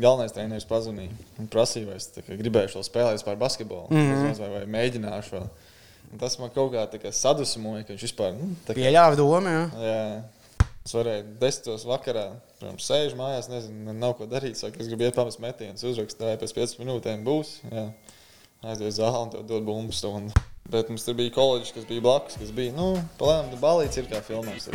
galvenais treneris pazvanīja un prasīja, vai es gribēju spēlēt par basketbolu, mm -hmm. vai, vai mēģināšu vēl. Un tas man kaut kā, kā sadusmoja, ka viņš vispār. Nu, Pieļāva domu, jā. jā. Es varēju desmitos vakarā, protams, sēžu mājās, nezinu, nav ko darīt. Saku, es gribu iet pamest metienus, uzrakstīju, pēc 5 minūtēm būs. Jā. Uz zāli un dod bumbu stundu. Bet mums tur bija kolēģis, kas bija blakus, kas bija, nu, palēnām, balīts ir kā filmās.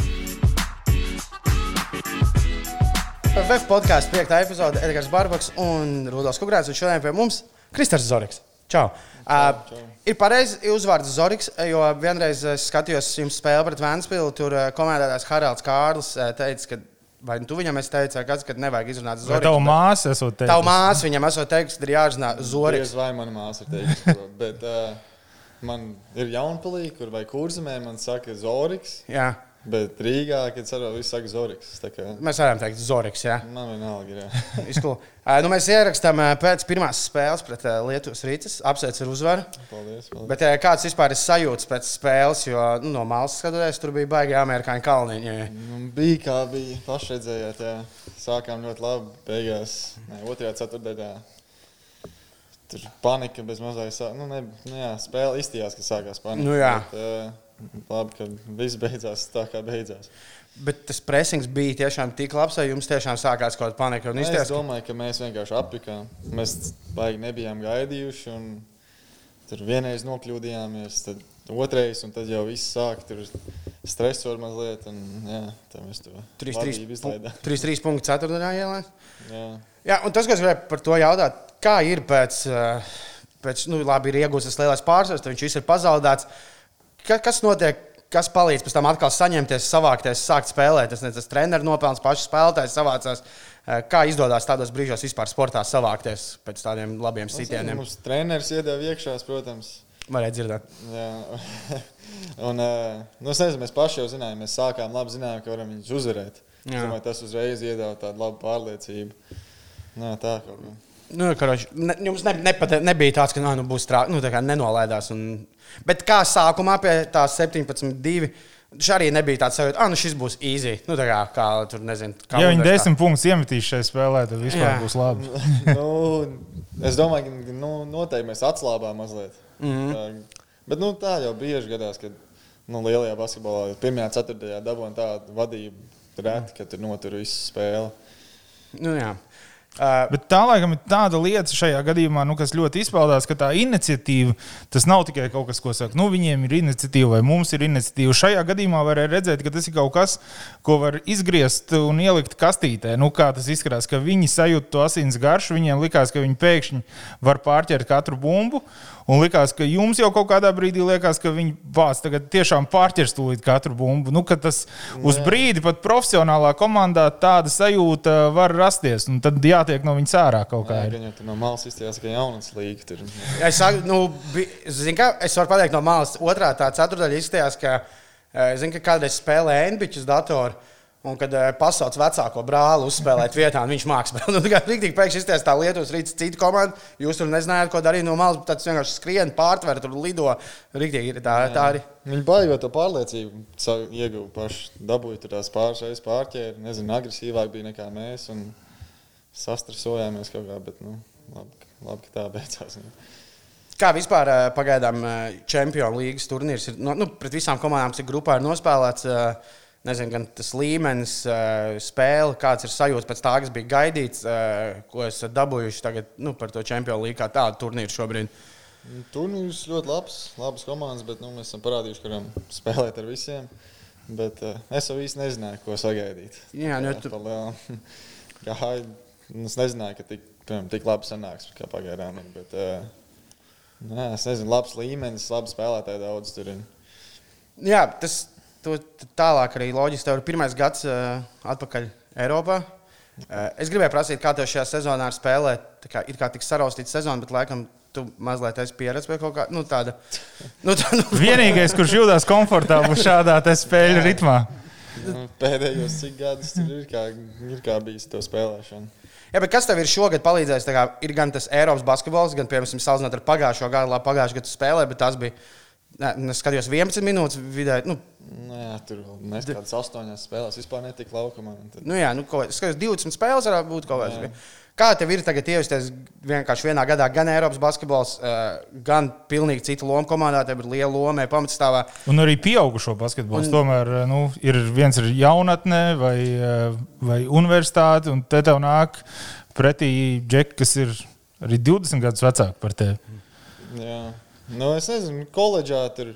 VF podkāstu 5. epizode Edgars Barbaks un Rudolf Kungrāts. Un šodien pie mums Kristers Zorigs. Čau! Uh, čau. ir pareizi uzvārds Zorigs, jo vienreiz es skatījos jums spēli pret Vēnspili. Tur komentētājs Haralds Kārlis uh, teica, ka vai nu tu viņam esi teicis, vai kāds, ka nevajag izrunāt Zorigs. tavu māsu esot teicis? Tavu māsu viņam esot teicis, ka ir jārunā Zorigs. Diez vai mana māsa ir teikusi bet uh, man ir jaunpalīgi, kur vai kurzemē man saka Zoriks, Jā, bet Rīgā, kad sarunā, viss saka Zoriks. Kā mēs varam teikt Zorigs. Jā. man vienalga. Uh, nu, mēs ierakstām pēc pirmās spēles pret Lietuvas rītas. Apsveicu ar uzvaru. Paldies. paldies. Bet kāds vispār ir sajūts pēc spēles? Jo nu, no malas skatoties, tur bija baigi amerikāņu kalniņi. Nu, bija kā bija. Paši redzējāt, jā. Sākām ļoti labi. Beigās, ne, otrajā ceturtdaļā. Tur panika bez mazliet. Sā... Nu, ne, nu, jā, spēle izstījās, ka sākās panika. Nu, jā. Bet, uh, labi, ka viss beidzās tā, kā beidzās. Bet tas pressings bija tiešām tik labs, vai jums tiešām sākās kaut kāda panika? Es izties, domāju, ka mēs vienkārši apjukām. Mēs baigi nebijām gaidījuši. un Tur vienreiz nokļūdījāmies, tad otrais, un tad jau viss sāk tur stresot mazliet. Un, jā, tā mēs to 3-3 vadību izlaidām. 3-3 punktu ceturtajā ielā. Jā. Jā, un tas, ko es gribēju par to jautāt, kā ir pēc, uh, pēc nu, labi, ir iegūts tas lielais pārsvars, tad viņš viss ir pazaudēts. Ka, kas notiek? Kas palīdz pēc tam atkal saņemties, savākties, sākt spēlēt? Tas ir tas treneris nopelns, pašs spēlētājs savācās. Uh, Kā izdodas tādos brīžos vispār sportā savākties pēc tādiem labiem sitieniem? Mums treneris iedeva iekšā, protams. Varētu dzirdēt. Jā. un, eh, nu, nezinu, mēs paši jau zinājām, mēs sākām labi zinājām, ka varam viņus uzvarēt. Domāju, tas uzreiz iedeva tādu labu pārliecību. Nā, tā kaut kā. Nu, karoči, ne, jums ne, nepate, nebija tāds, ka nā, nu, būs trāpījis, nu, tā kā nenolaidās. Un... Bet kā sākumā pie tā 17, 2. Šis arī nebija tāds sajūta, ah, nu šis būs easy. Nu, tā kā, kā tur nezinu, kā Ja viņi desmit punktus iemetīs šajā spēlē, tad vispār Jā. būs labi. nu, es domāju, ka nu, noteikti mēs atslābām mazliet. Mm Mhm. -hmm. tā, bet nu, tā jau bieži gadās, kad nu, lielajā basketbolā pirmajā, ceturtajā dabūjām tādu vadību. Reti, ka tur notur visu spēli. Nu, jā. Uh, Bet tā laikam ir tāda lieta šajā gadījumā, nu, kas ļoti izpaudās, ka tā iniciatīva tas nav tikai kaut kas, ko saka, nu, viņiem ir iniciatīva vai mums ir iniciatīva. Šajā gadījumā varēja redzēt, ka tas ir kaut kas, ko var izgriezt un ielikt kastītē. Nu, kā tas izskatās, ka viņi sajūt to asins garšu, viņiem likās, ka viņi pēkšņi var pārķert katru bumbu. Un likās, ka jums jau kaut kādā brīdī liekas, ka viņi vāc tagad tiešām pārķers tūlīt katru bumbu. Nu, ka tas uz brīdi pat profesionālā komandā tāda sajūta var rasties. Un tad jātiek no viņas ārā kaut kā. Ir. jau tur no malas izskatās, ka jaunas līga tur. es, nu, zin, kā, es varu pateikt no malas, otrā tā ceturdaļa izskatījās, ka, eh, zin, ka kādreiz spēlē NBC datoru. Un kad uh, pasaules vecāko brāli uzspēlēt vietā, viņš mākslinieks spēlēt. Nu, kā rīktīgi pēkšņi izties tā Lietuvas rīts, cita komanda. Jūs tur nezinājāt, ko darīt no malas, bet tas vienkārši skrien, pārtver, tur lido. Rīktīgi ir tā, tā arī. Viņi baigā to pārliecību, savu ieguvu paši. Dabūja tur tās reizes pārķēri. Nezinu, agresīvāk bija nekā mēs. Un sastrasojāmies kaut kā, bet nu, labi, labi, ka tā beidzās. Kā vispār eh, pagaidām Champions League turnīrs ir? Nu, pret visām komandām, cik grupā ir nospēlēts. eh, Nezinu, gan tas līmenis, spēle, kāds ir sajūta pēc tā, kas bija gaidīts, ko esat dabūjuši tagad nu, par to Champions League, kā tādu turnīru šobrīd. Turnīrs ļoti labs, labas komandas, bet nu, mēs esam parādījuši, ka varam spēlēt ar visiem. Bet uh, es jau īsti nezināju, ko sagaidīt. Jā, nu, tu- tu... Gāju, nu, es nezināju, ka tik, piemēram, tik labi sanāks, kā pagaidām ir. Bet, uh, nē, es nezinu, labs līmenis, labi spēlētāji daudz tur ir. Jā, tas to, tālāk arī loģiski. Tev ir pirmais gads uh, atpakaļ Eiropā. Uh, es gribēju prasīt, kā tev šajā sezonā ir spēlēt. Tā kā ir kā tik saraustīta sezona, bet laikam tu mazliet esi pieredzējis pie kaut kā nu, tāda. Nu, tā, nu, Vienīgais, kurš jūtas komfortabli šādā te spēļu ritmā. Nu, pēdējos cik gadus tur ir, kā, ir kā bijis to spēlēšanu. Jā, bet kas tev ir šogad palīdzējis? Kā Ir gan tas Eiropas basketbols, gan, piemēram, salīdzinot ar pagājušo gadu, labi, pagājušajā gadā spēlē, bet tas bija. Ne, es skatījos 11 minūtes vidēji. Nu, Nu, jā, tur vēl mēs kādas astoņas spēlēs vispār netika laukumā. Tad... nu, jā, nu, ko, es skatījos 20 spēles, varētu būt kaut Jā. kāds. Kā tev ir tagad ievesties vienkārši vienā gadā gan Eiropas basketbols, uh, gan pilnīgi citu lomu komandā, tev ir liela loma pamatstāvā. Un arī pieaugušo basketbols. Un... Tomēr nu, ir viens ir jaunatne vai, vai universitāte, un te tev nāk pretī džeki, kas ir arī 20 gadus vecāki par tevi. Jā, nu, es nezinu, koledžā tur.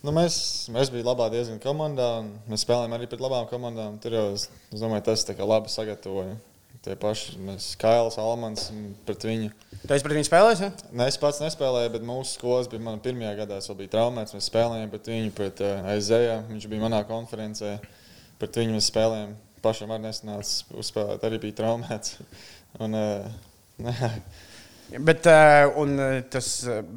Nu, mēs, mēs bijām labā diezgan komandā, un mēs spēlējām arī pret labām komandām. Tur jau, es domāju, tas tā kā labi sagatavoja. Tie paši Kails, Almans, pret viņu. Tu esi pret viņu spēlējis? Ja? Ne, es pats nespēlēju, bet mūsu skolas bija mana pirmā gadā. Es bija traumēts. Mēs spēlējām pret viņu, pret uh, Aizēju. Viņš bija manā konferencē. Pret viņu mēs spēlējām. Pašam arī nesanāca uzspēlēt, arī bija traumēts. Un, uh, Bet, uh, tas,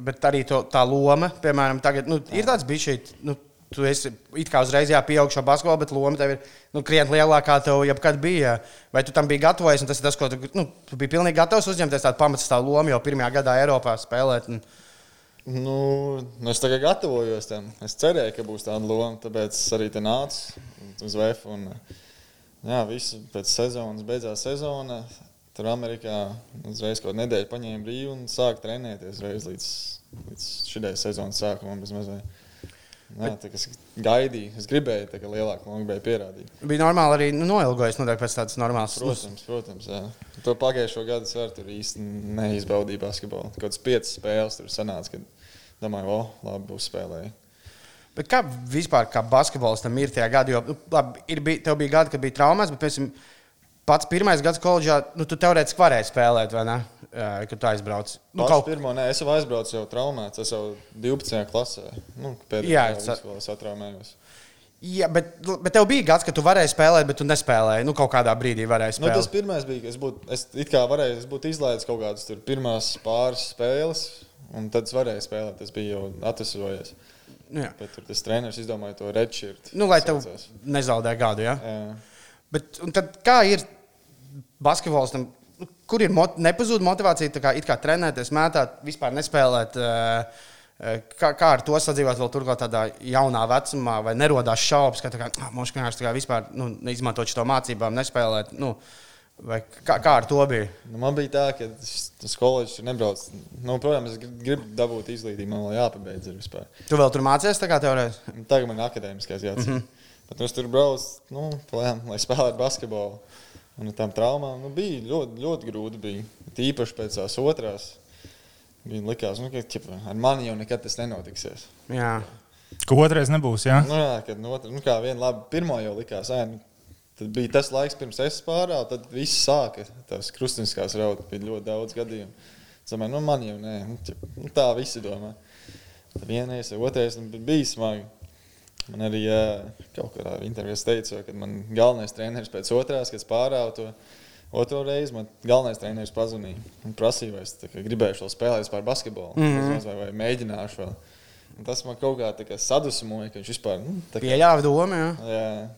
bet arī to, tā loma, piemēram, tagad, nu, ir tāds bijis šeit. Nu, tu esi it kā uzreiz jāpieaug šo basketbolu, bet loma tev ir nu, krietni lielākā tev jebkad bija. Vai tu tam biji gatavojies? Tas ir tas, ko tu, nu, tu biji pilnīgi gatavs uzņemties tādu pamatstāvu lomu jau pirmajā gadā Eiropā spēlēt. Un... Nu, nu, es tagad gatavojos tam. Es cerēju, ka būs tāda loma, tāpēc es arī te nācu uz VF. Un, jā, viss pēc sezonas beidzās sezona. Tur Amerikā uzreiz kaut nedēļu paņēma brīvu un sāka trenēties līdz, līdz šī sezonas sākumam. Jā, tā, es gaidīju, es gribēju, tā, ka lielāka lomu gribēju pierādīt. Bija normāli arī nu, noilgojas noteikti pēc tādas normālas Protams, protams. Jā. To pagājušo gadu es tur īsti neizbaudīju basketbolu. Kaut kādas piecas spēles tur sanāca, kad domāju, o, labi, būs spēlēji. Bet kā vispār, kā basketbolistam ir tie gadi, jo nu, labi, ir, bij, tev bija gadi, kad bija traumas, bet pēc tam pats pirmais gads koledžā, nu, tu teorētiski varēji spēlēt, vai ne? kad tu aizbrauc. Nu, kaut... pirmo, nē, es jau aizbraucu, jau traumēts. Es jau 12. klasē. Nu, Jā, es jau satraumējos. Jā, bet, bet tev bija gads, ka tu varēji spēlēt, bet tu nespēlēji. Nu, kaut kādā brīdī varēji spēlēt. Nu, tas pirmais bija, ka es būtu, es it kā varēju, es būtu izlaidis kaut kādas tur pirmās pāris spēles, un tad es varēju spēlēt. Tas bija jau atvesojies. Jā. Bet tur tas treneris izdomāja to redšķirt. Nu, lai tev nezaudē gadu, jā? jā. Bet tad kā ir basketbolistam? kur ir mot nepazūd motivācija kā, kā trenēties, mētāt, vispār nespēlēt. Uh, Kā, kā ar to sadzīvot vēl turklāt tādā jaunā vecumā, vai nerodās šaubas, ka kā, ah, mums vienkārši tā kā vispār nu, izmantot šo mācībām, nespēlēt. Nu, Vai kā, kā ar to bija? Nu, man bija tā, ka tas koledžs ir nebraucis. Nu, protams, es gribu dabūt izglītību, man vēl jāpabeidz. Ir tu vēl tur mācījies, tā kā teorētiski? Tagad man ir akadēmiskais jāatcerās. Mm -hmm. Bet es tur braucu, nu, plēm, lai spēlētu basketbolu. Un ar tām traumām nu, bija ļoti, ļoti grūti. Bija. Tīpaši pēc tās otrās. Viņa likās, nu, ka ķipa, ar mani jau nekad tas nenotiksies. Jā. Ka otrais nebūs. Jā, nu, jā kad no nu, otras, nu, kā viena labi, pirmo jau likās, ē, nu, tad bija tas laiks, pirms es pārāvu, tad viss sāka. Tās krustiskās raudas bija ļoti daudz gadījumu. Es domāju, nu, man jau nē, nu, nu, tā visi domā. Tad vienais, otrais nu, bija smagi. Man arī kaut kādā intervijā teica, ka man galvenais treneris pēc otrās, kas pārāva to otro reizi, man galvenais treneris pazvanīja un prasīja, vai es gribēju šo spēlēt par basketbolu, mm -hmm. vai, vai mēģināšu vēl. Un tas man kaut kā, kā sadusmoja, ka viņš vispār nu, kā, pieļāva domu. Jā. jā.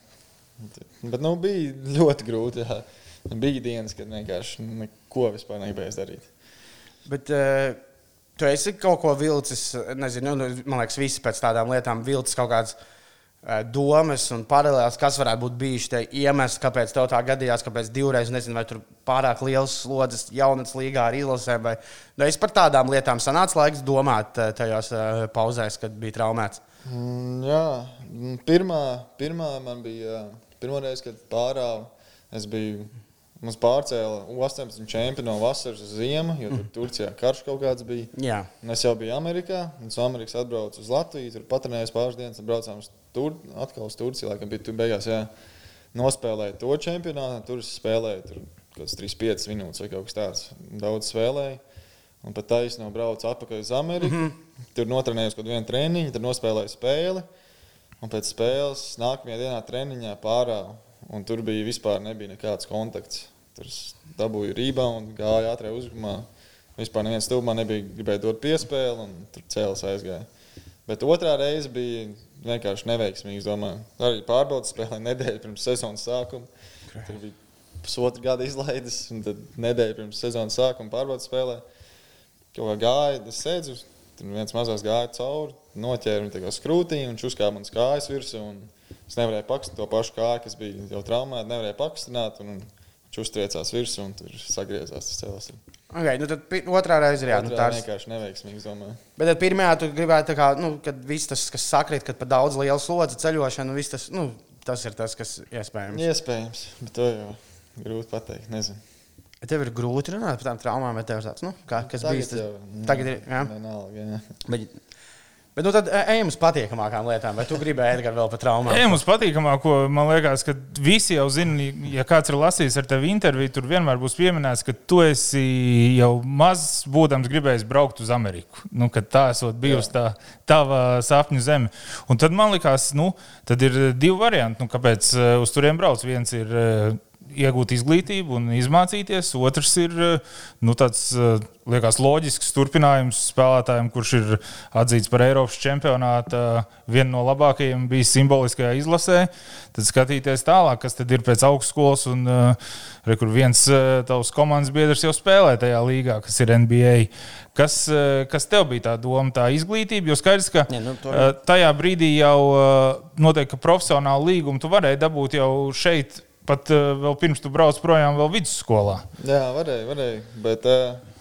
Bet nu, bija ļoti grūti. Jā. Bija dienas, kad vienkārši neko vispār negribēju darīt. Bet, uh, tu esi kaut ko vilcis, nezinu, nu, man liekas, visi pēc tādām lietām vilcis kaut kādas Eh, domas un paralēlas, kas varētu būt bijuši tie iemesli, kāpēc tev tā gadījās, kāpēc divreiz, nezinu, vai tur pārāk liels slodzes jaunatnes līgā ar izlasēm, vai nu, es par tādām lietām sanācu laiks domāt eh, tajos eh, pauzēs, kad bija traumēts. Mm, jā, mm, pirmā, pirmā man bija, pirmā reize, kad pārāvu, es biju Mums pārcēla U-18 čempionu no vasaras uz ziemu, jo tur mm. Turcijā karš kaut kāds bija. Jā. Un es jau biju Amerikā, un no Amerikas atbraucu uz Latviju. Tur patrenējos pāris dienas, un braucām uz Tur, atkal uz Turciju. Laikam bija tur beigās, jā, nospēlēju to čempionātu. Tur spēlēju tur kaut kāds 3-5 minūtes vai kaut kas tāds. Daudz spēlēju. Un pat taisnība braucu atpakaļ uz Ameriku. Mm -hmm. Tur notrenējos kaut vienu treniņu, tad nospēlēju spēli. Un pēc spēles nākamajā dienā treniņā pārāvu Un tur bija vispār nebija nekāds kontakts. Tur dabūju rebound, gāja ātrā uzbrukuma. Vispār neviens stūmā nebija gribēja dot piespēli, un tur cēlās aizgāja. Bet otrā reize bija vienkārši neveiksmīga. Domāju, arī pārbaudas spēlē nedēļu pirms sezonas sākuma. Tur bija pusotra gada izlaides, un tad nedēļa pirms sezonas sākuma pārbaudas spēlē. Kaut kā gāja, es sēdzu, tur viens mazās gāja cauri, noķēra viņu skrūtī un uzkāpa manas kājas virsū. Es nevarēju pakustināt to pašu kāju, kas bija jau traumēta. Nevarēju pakustināt. Un, un Viņš uztriecās virsū un tur sagriezās cēlās. Okay, nu tad otrā reize ir jā, nu, Tā tā ir. vienkārši neveiksmīgi, es domāju. Bet tad pirmajā tu gribētu, tā kā, nu, kad viss tas, kas sakrīt, kad par daudz liela slodze ceļošana, viss tas, nu, tas ir tas, kas iespējams. Iespējams, bet to jau grūti pateikt. Nezinu. Tev ir grūti runāt par tām traumām, bet tev ir tāds, nu, kā, kas Tagad bijis. Tas, jau, tagad ir, jā. Vienalga, jā. Bet, bet nu, tad e, ejam uz patīkamākām lietām. Vai tu gribēji Edgars vēl par traumām? Ejam uz patīkamāko. Man liekas, ka visi jau zina, ja kāds ir lasījis ar tevi interviju, tur vienmēr būs pieminēts, ka tu esi jau maz būdams gribējis braukt uz Ameriku. Nu, tā esot bijusi tā tava sapņu zeme. Un tad man liekas, nu, tad ir divi varianti, nu, kāpēc eh, uz turien brauc. Viens ir eh, iegūt izglītību un izmācīties. Otrs ir eh, nu, tāds, eh, liekas, loģisks turpinājums spēlētājiem, kurš ir atzīts par Eiropas čempionāta vienu no labākajiem, bijis simboliskajā izlasē. Tad skatīties tālāk, kas tad ir pēc augstskolas. Un, re, kur viens tavs komandas biedrs jau spēlē tajā līgā, kas ir NBA. Kas, kas tev bija tā doma, tā izglītība? Jo skaidrs, ka Ja, nu, tajā brīdī jau noteikti profesionālu līgumu tu varēji dabūt jau šeit. Pat uh, vēl pirms tu brauc projām, vēl vidusskolā. Jā, varēja, varēja. Bet uh,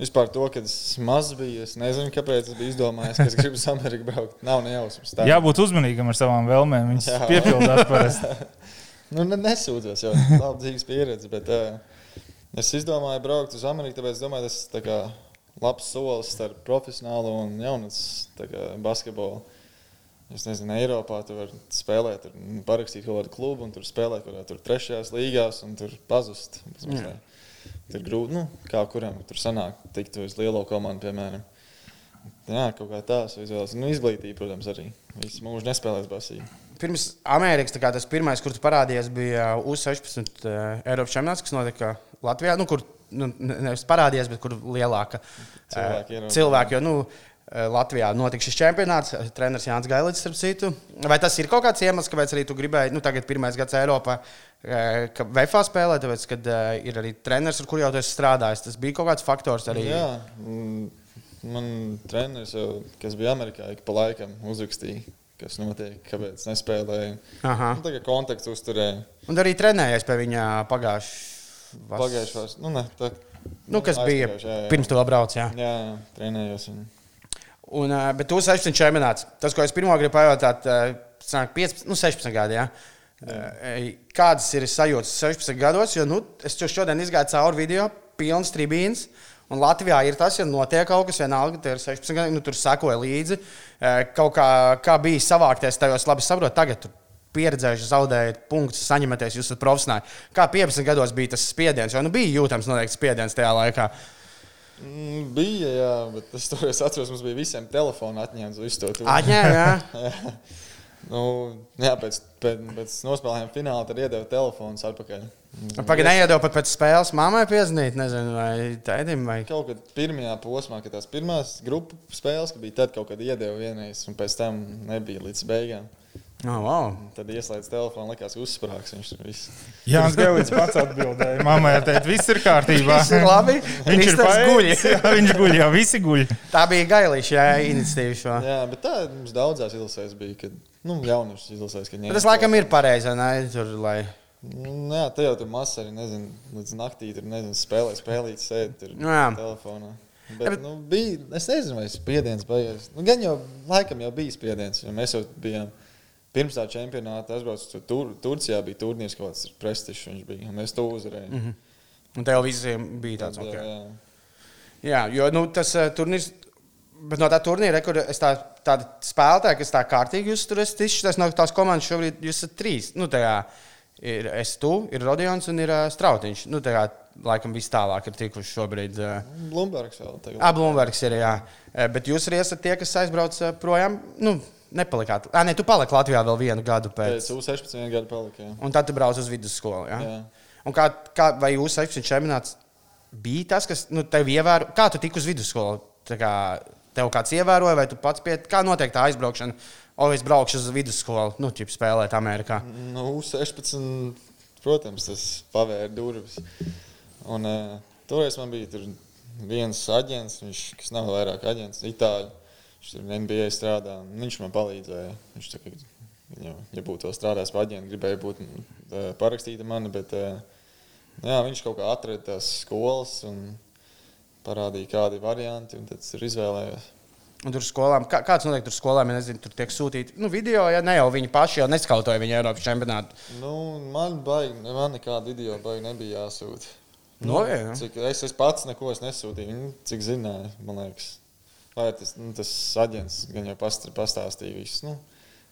vispār to, kad es maz biju, es nezinu, kāpēc es biju izdomājis, ka es gribu uz Ameriku braukt. Nav ne jausmas. Tā. Jābūt uzmanīgam ar savām vēlmēm. Viņas Jā. piepildās parasti. Nu, ne, nesūdzos, jau tāda dzīves pieredze. Bet uh, es izdomāju braukt uz Ameriku, tāpēc es domāju, tas ir labs solis starp profesionālu un jaunatnes basketbolu. Es nezinu, Eiropā tu vari spēlēt, tur, nu, parakstīt kaut kādu klubu, un tur spēlēt kaut kādā tur trešajās līgās, un tur pazust. Tur grūti, nu, kā kuram tur sanāk, tikt uz lielo komandu, piemēram. Jā, kaut kā tās izvēles. Nu, izglītība, protams, arī. Visu mūžu nespēlēs basī. Pirms Amerikas kā tas pirmais, kur tu parādījies, bija U16 uh, Eiropas čempionāts, kas notika Latvijā. Nu, kur nu, ne- nevis parādījies, bet kur lielāka Cilvēki eh, ieraudzīja. cilvēki. Jo, nu, eh, Latvijā notika šis čempionāts, eh, treneris Jānis Gailīts, starp citu. Vai tas ir kaut kāds iemesls, kāpēc arī tu gribēji, nu, tagad pirmais gads Eiropā, eh, ka VFA spēlē, tāpēc, kad eh, ir arī treneris, ar kur jau tu strādājis. Tas bija kaut kāds faktors arī. Jā, mm, man treneris, jau, kas bija Amerikā, ik pa laikam uzrakstīja, kas notiek, kāpēc nespēlēju. Aha. Nu, tagad kontekstu uzturēju. Un arī trenējies pie viņa pagājušā. Pagājušā vasarā, nu, ne, tā, Nu, kas bija aizpagājušā, jā, jā. pirms to brauc, jā. Jā, jā, trenējos. Un... Un, ā, bet tu 16 čempionāts. Tas, ko es pirmo gribu pajautāt, ā, sanāk 15, nu 16 gadi. Jā. Ā, Kādas ir sajūtas 16 gados? Jo nu, es jau šodien izgāju cauri video, pilns tribīns. Un Latvijā ir tas, ja notiek kaut kas, vienalga, tie ir 16 gadi, nu, tur sekoja līdzi. Kaut kā, kā bija savākties tajos, labi saprotu, tagad tur pieredzējuši, zaudējat punktus, saņematies, jūs esat profesionāli. Kā 15 gados bija tas spiediens, jo nu, bija jūtams noteikti spiediens tajā laikā. Mm, Bija, jā, bet es to es atceros, mums bija visiem telefonu atņemts visu to. Atņēma, jā. Nu, jā, pēc, pēc, pēc nospēlējuma fināla tad iedeva telefons atpakaļ. Pagaidām, neiedod pat pēc spēles mammai piezīmēt, nezinu, vai tētim, vai Kaut kad pirmajā posmā, kad tās pirmās grupu spēles, kad bija tad kaut kad iedeva vienreiz, un pēc tam nebija līdz beigām. Oh, wow. Tad ieslēdz telefonu, likās, ka uzsprāgs viņš tur viss. Jā, Gēlis pats atbildēja. Mammai teikt, viss ir kārtībā. Viss ir labi. Viņš ir Kristers guļ. paēdis, jā, Viņš guļ, jā, visi guļ. Tā bija gailīša, iniciatīva šo. Jā, bet tā mums daudzās izlasēs bija, kad, nu, jaunieši izlasēs, kad Bet Tas laikam ir pareizi, ne? Tur, lai... Nu, jā, te jau tur masa arī, nezinu, līdz naktī tur, nezinu, spēlē, spēlīt, sēdi tur Nu, telefonā. Jā, Bet, bet- nu, bija, es nezinu, vai spiediens beigas. Nu, gan jau, laikam jau bija spiediens, jo mēs jau bijām pirms tā čempionāta aizbraucis tur, tur, Turcijā, bija turnīrs kaut kāds prestižs viņš bija, un mēs to uzvarējām. Mm -hmm. Un tev visiem bija tāds, jā, ok. jā. Jā, jo nu, tas uh, turnīrs. Bet no tā turnīra, kur es tā, tādu spēlētāju, kas tā kārtīgi tur esat izšķirts no tās komandas, šobrīd jūs esat trīs. Nu, tajā ir es, tu, ir Rodions un ir uh, Strautiņš. Nu, tajā laikam viss tālāk ir tikuši šobrīd. Uh, Blumbergs vēl tagad. Ah, Blūmbergs ir, jā. Eh, Bet jūs arī esat tie, kas aizbrauc eh, projām. Nu, nepalikāt. Ah, nē, tu paliki Latvijā vēl vienu gadu pēc. Pēc U16 gadu palika. jā. Un tad tu brauc uz vidusskolu. Jā? Jā. Un kā, kā, vai jūs 16 čempionāts bija tas, kas nu, tev ievēro? Kā tu tiki uz vidusskolu? Tā Kā, tev kāds ievēroja, vai tu pats pie kā notiek tā aizbraukšana? O, es braukšu uz vidusskolu, nu, ķip spēlēt Amerikā. Nu, U16, protams, tas pavēra durvis. Un, uh, toreiz man bija viens aģents, viņš, kas nav vairāk aģents, itāļu. Viņš tur NBA strādā. un Viņš man palīdzēja. Viņš tā, kā, ja, ja būtu strādājis aģentu, gribēja būt uh, parakstīta mani, bet uh, Jā, viņš kaut kā atrada tās skolas un parādīja, kādi varianti, un tad ir izvēlējies. Un tur skolām, kā, kāds notiek tur skolām, ja nezinu, tur tiek sūtīti nu, video, ja ne jau viņi paši jau neskautoja viņa Eiropas čempionātu. Nu, man baigi, man nekāda video baigi nebija jāsūta. No, jā, jā. Cik es, es pats neko es nesūtīju, viņi cik zināja, man liekas. Vai tas, nu, tas aģents gan jau past, pastāstīja visu. Nu,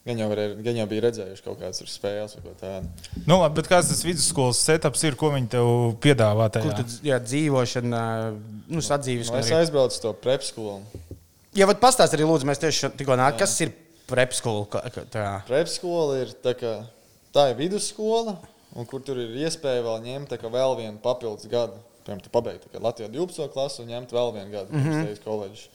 gan, jau varēja, gan jau bija redzējuši kaut kādas spēles vai ko tādu. Nu, labi, bet kāds tas vidusskolas setups ir, ko viņi tev piedāvā? Kur Tajā? tu jā, dzīvošana, nu, sadzīves. Nu, es aizbraucu to prep skolu. Jā, vat pastāst arī, lūdzu, mēs tieši tikko nākam, kas ir prep skola. Prep skola ir tā, kā, tā ir vidusskola, un kur tur ir iespēja vēl ņemt tā kā vēl vienu papildus gadu. Piemēram, tu pabeigti Latvijas 12. klasi un ņemt vēl vienu gadu, pirms mm -hmm. koledžas.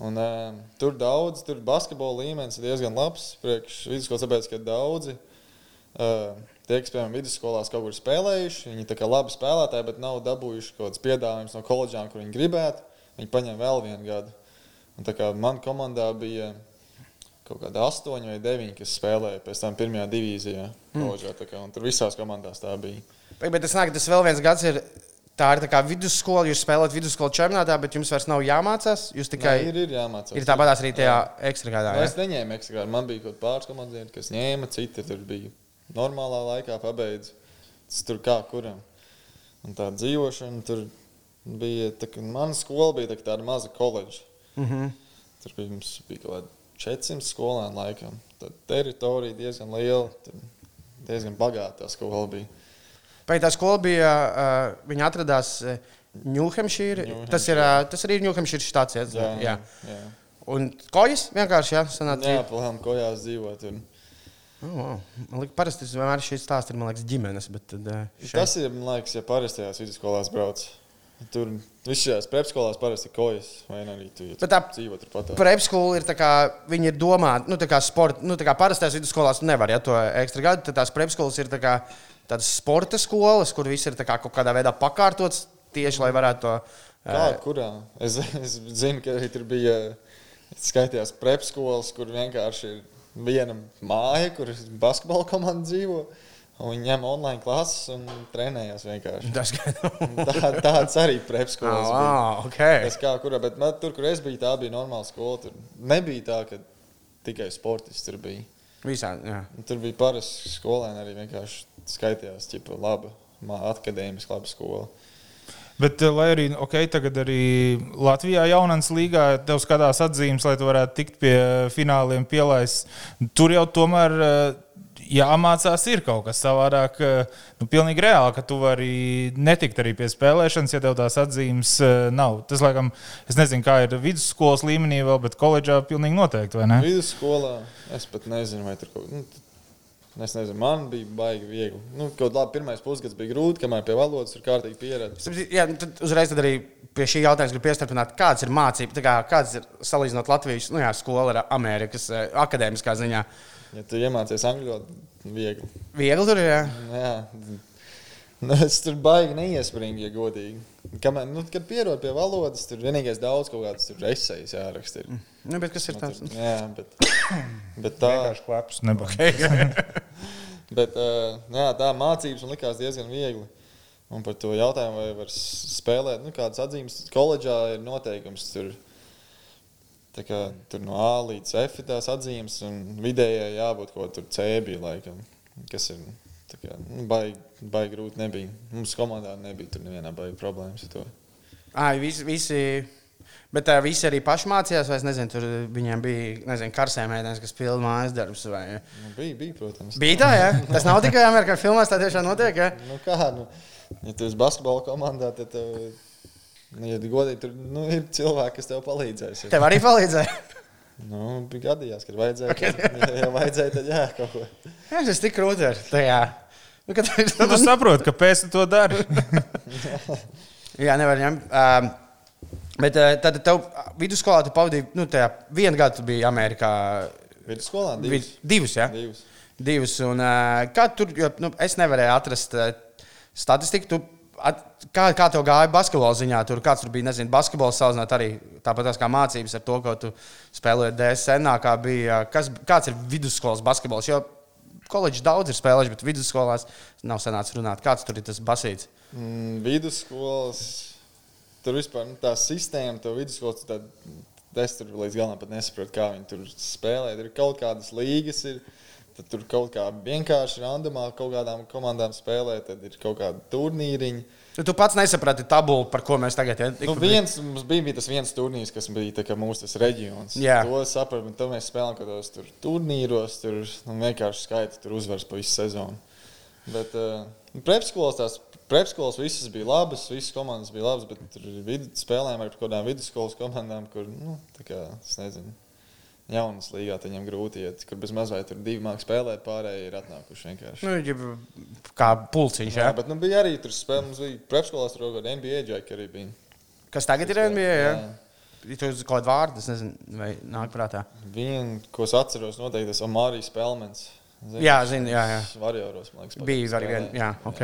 Un, uh, tur daudz, tur basketbola līmenis ir diezgan labs. Priekš vidusskolas, tāpēc, ka daudzi uh, tie, kas, piemēram, vidusskolās kaut kur spēlējuši, viņi ir labi spēlētāji, bet nav dabūjuši kaut kādas piedāvājumus no koledžām, kur viņi gribētu. Viņi paņem vēl vienu gadu. Un, tā kā man komandā bija kaut kādi astoņi vai deviņi, kas spēlēja pēc tam pirmajā divīzijā. Koledžā, tā kā, tur visās komandās tā bija. Bet tas nāk, tas vēl viens gads ir. Tā ir tā kā vidusskola, jūs spēlējat vidusskolas čempionātā, bet jums vairs nav jāmācās. Jūs tikai Nē, ir, ir jāmācās. ir tāpat arī tajā ekstra gadā. Nu, Ja? es neņēmu ekstra gadu. Man bija kaut kāds pāris komandas, kas ņēma, citi tur bija normālā laikā pabeidz. Tas tur kā kuram. Un tā dzīvošana tur bija. Tā, mana skola bija tā, tāda maza koledža. Mm -hmm. Tur bija, mums bija kaut kādi 400 skolēni laikam. Tad teritorija diezgan liela. Diezgan bagāta tā skola bija. Vai tā skola bija, uh, viņa atradās Ņūhempšīrā? New Tas, ir, uh, tas arī ir Ņūhempšīras štāts. Ja? Jā, jā. jā. Un kojas vienkārši, jā, sanāca. Jā, plānām kojās dzīvot. Un... Oh, wow. Man liekas, parasti vienmēr šis stāsts ir, man liekas, ģimenes. Bet, tad, šeit- Tas ir, man liekas, ja parastajās vidusskolās brauc. Tur visās šajās prepskolās parasti ir kojas, vai arī tu, ja tā dzīvo turpat. Prepskola ir tā kā, viņi ir domāti, nu, tā kā sporta, nu, tā kā parastās vidusskolās nevar, ja to ekstra gadu, tad tās prepskolas ir tā kā tādas sporta skolas, kur viss ir kā kaut kādā veidā pakārtots tieši, lai varētu to. Kā, kurā? Es, es zinu, ka tur bija skaitījās prepskolas, kur vienkārši ir viena māja, kur basketbola komanda dzīvo. Viņi ņem online klases un trenējas vienkārši. Tā, tāds arī prepskolas. bija. oh, okay. Es kā kurā, bet man, tur, kur es biju, tā bija normāla skola. Tur nebija tā, ka tikai sportists tur bija. Visā, jā. Tur bija parasti skolēni arī vienkārši skaitījās, ķipa, laba, akadēmiska, laba skola. Bet, eh, lai arī okay, tagad arī Latvijā jaunatnes līgā tev skatās atzīmes, lai tu varētu tikt pie fināliem pielaist, tur jau tomēr eh, jāmācās ir kaut kas savādāk. eh, Nu, pilnīgi reāli, ka tu vari netikt arī pie spēlēšanas, ja tev tās atzīmes eh, nav. Tas, laikam, es nezinu, kā ir vidusskolas līmenī vēl, bet koledžā pilnīgi noteikti, vai ne? Vidusskolā es pat nezinu, vai tur kaut kas. Nu, Es nezinu, man bija baigi viegli. Nu, kaut labi, pirmais pusgads bija grūti, kamēr pie valodas ir kārtīgi pieredze. Jā, nu, tad uzreiz tad arī pie šī jautājuma gribu piestarpināt, kādas ir mācības, kā, kādas ir salīdzinot Latvijas nu, jā, skolu ar Amerikas eh, akadēmiskā ziņā. Ja tu iemācies angļu valodu, viegli. Viegli tur ir. Jā. Jā. Nu, es tur baigi neiespringti, ja godīgi. Kamēr, nu, kad pierod pie valodas, tur vienīgais daudz kaut kādas esejas jāraksta. ir. Nu, bet kas ir tāds? Tur- Jā, bet, bet tā. Klaps, nebaudīt. Bet, uh, jā, tā mācības man likās diezgan viegli. Un par to jautājumu, vai var spēlēt, nu, kādas atzīmes koledžā ir noteikums. Tur, kā, tur no A līdz F ir tās atzīmes, un vidējai jābūt kaut kur C bija laikam. Kas ir tā kā, nu, baigi, baigi grūti nebija. Mums komandā nebija tur nevienā baigi problēmas ar to. Ai, visi, visi, bet uh, visi arī paši mācījās, vai es nezinu, tur viņiem bija nezinu, karsē mēnesis, kas pilda mājas darbus. Vai... Nu, bija, bija, protams. Bija tā, ja? Tas nav tikai Amerikā filmās, tā tiešām notiek. Ja? Nu, kā, nu, ja tu esi basketbola komandā, tad tev, nu, ja godīgi, tur nu, ir cilvēki, kas tev palīdzēs. Ja. Tev arī palīdzēja. Nu, bija gadījās, kad vajadzēja. Okay. Ja, ja vajadzēja, tad jā, kaut ko. Jā, tas tik grūti ir tajā. Nu, kad, Nu, tu saproti, kāpēc tu to dari. jā, nevar ņemt. Um, bet uh, tad tev vidusskolā tu pavadīji, nu, tajā vienu gadu tu biji Amerikā. Vidusskolā Vi- divas. Divus, jā. divas. Divus. Un, uh, kā tur, jo, nu, es nevarēju atrast uh, statistiku. Tu, at, kā, kā tev gāja basketbola ziņā? Tur kāds tur bija, nezinu, basketbols salīdzināt arī tāpat kā mācības ar to, ko tu spēlēji DSN. Kā bija, kas, kāds ir vidusskolas basketbols? Jo koledžas daudz ir spēlējuši, bet vidusskolās nav sanācis runāt. Kāds tur ir tas basīts? Mm, vidusskolas. Tur vispār nu, tā sistēma, to vidusskolas, tad es tur līdz galam nesaprotu, kā viņi tur spēlē. Tur ir kaut kādas līgas, ir, tad tur kaut kā vienkārši randomā kaut kādām komandām spēlē, tad ir kaut kāda turnīriņa. Tu, tu pats nesaprati tabulu, par ko mēs tagad ja, Nu, viens, mums bija, bija tas viens turnīrs, kas bija kā mūsu reģions. Jā. To sapratu, to mēs spēlējām kaut kādos tur turnīros, tur nu, vienkārši skaita tur uzvaras pa visu sezonu. Bet uh, prepskolas tās prepskolas visas bija labas, visas komandas bija labas, bet tur spēlējām ar kaut kādām vidusskolas komandām, kur, nu, tā kā, es nezinu. Jaunas līgā tad viņam grūti iet, kur bez mazliet tur divi mākslinieki spēlēt, pārējie ir atnākuši vienkārši. Nu, ja, kā pulciņš, Jā, jā. bet nu, bija arī tur spēle, mums bija prepskolās, tur kāda NBA džeka arī bija. Kas tagad ir NBA? Jā. Ja tu uz kaut kādu vārdu, es nezinu, vai nāk prātā. Vienu, ko es atceros, noteikti tas Omarijas Spēlmens. Zini, Jā, zinu, jā, jā. Varjoros, man liekas, Bija arī viena, jā, ok.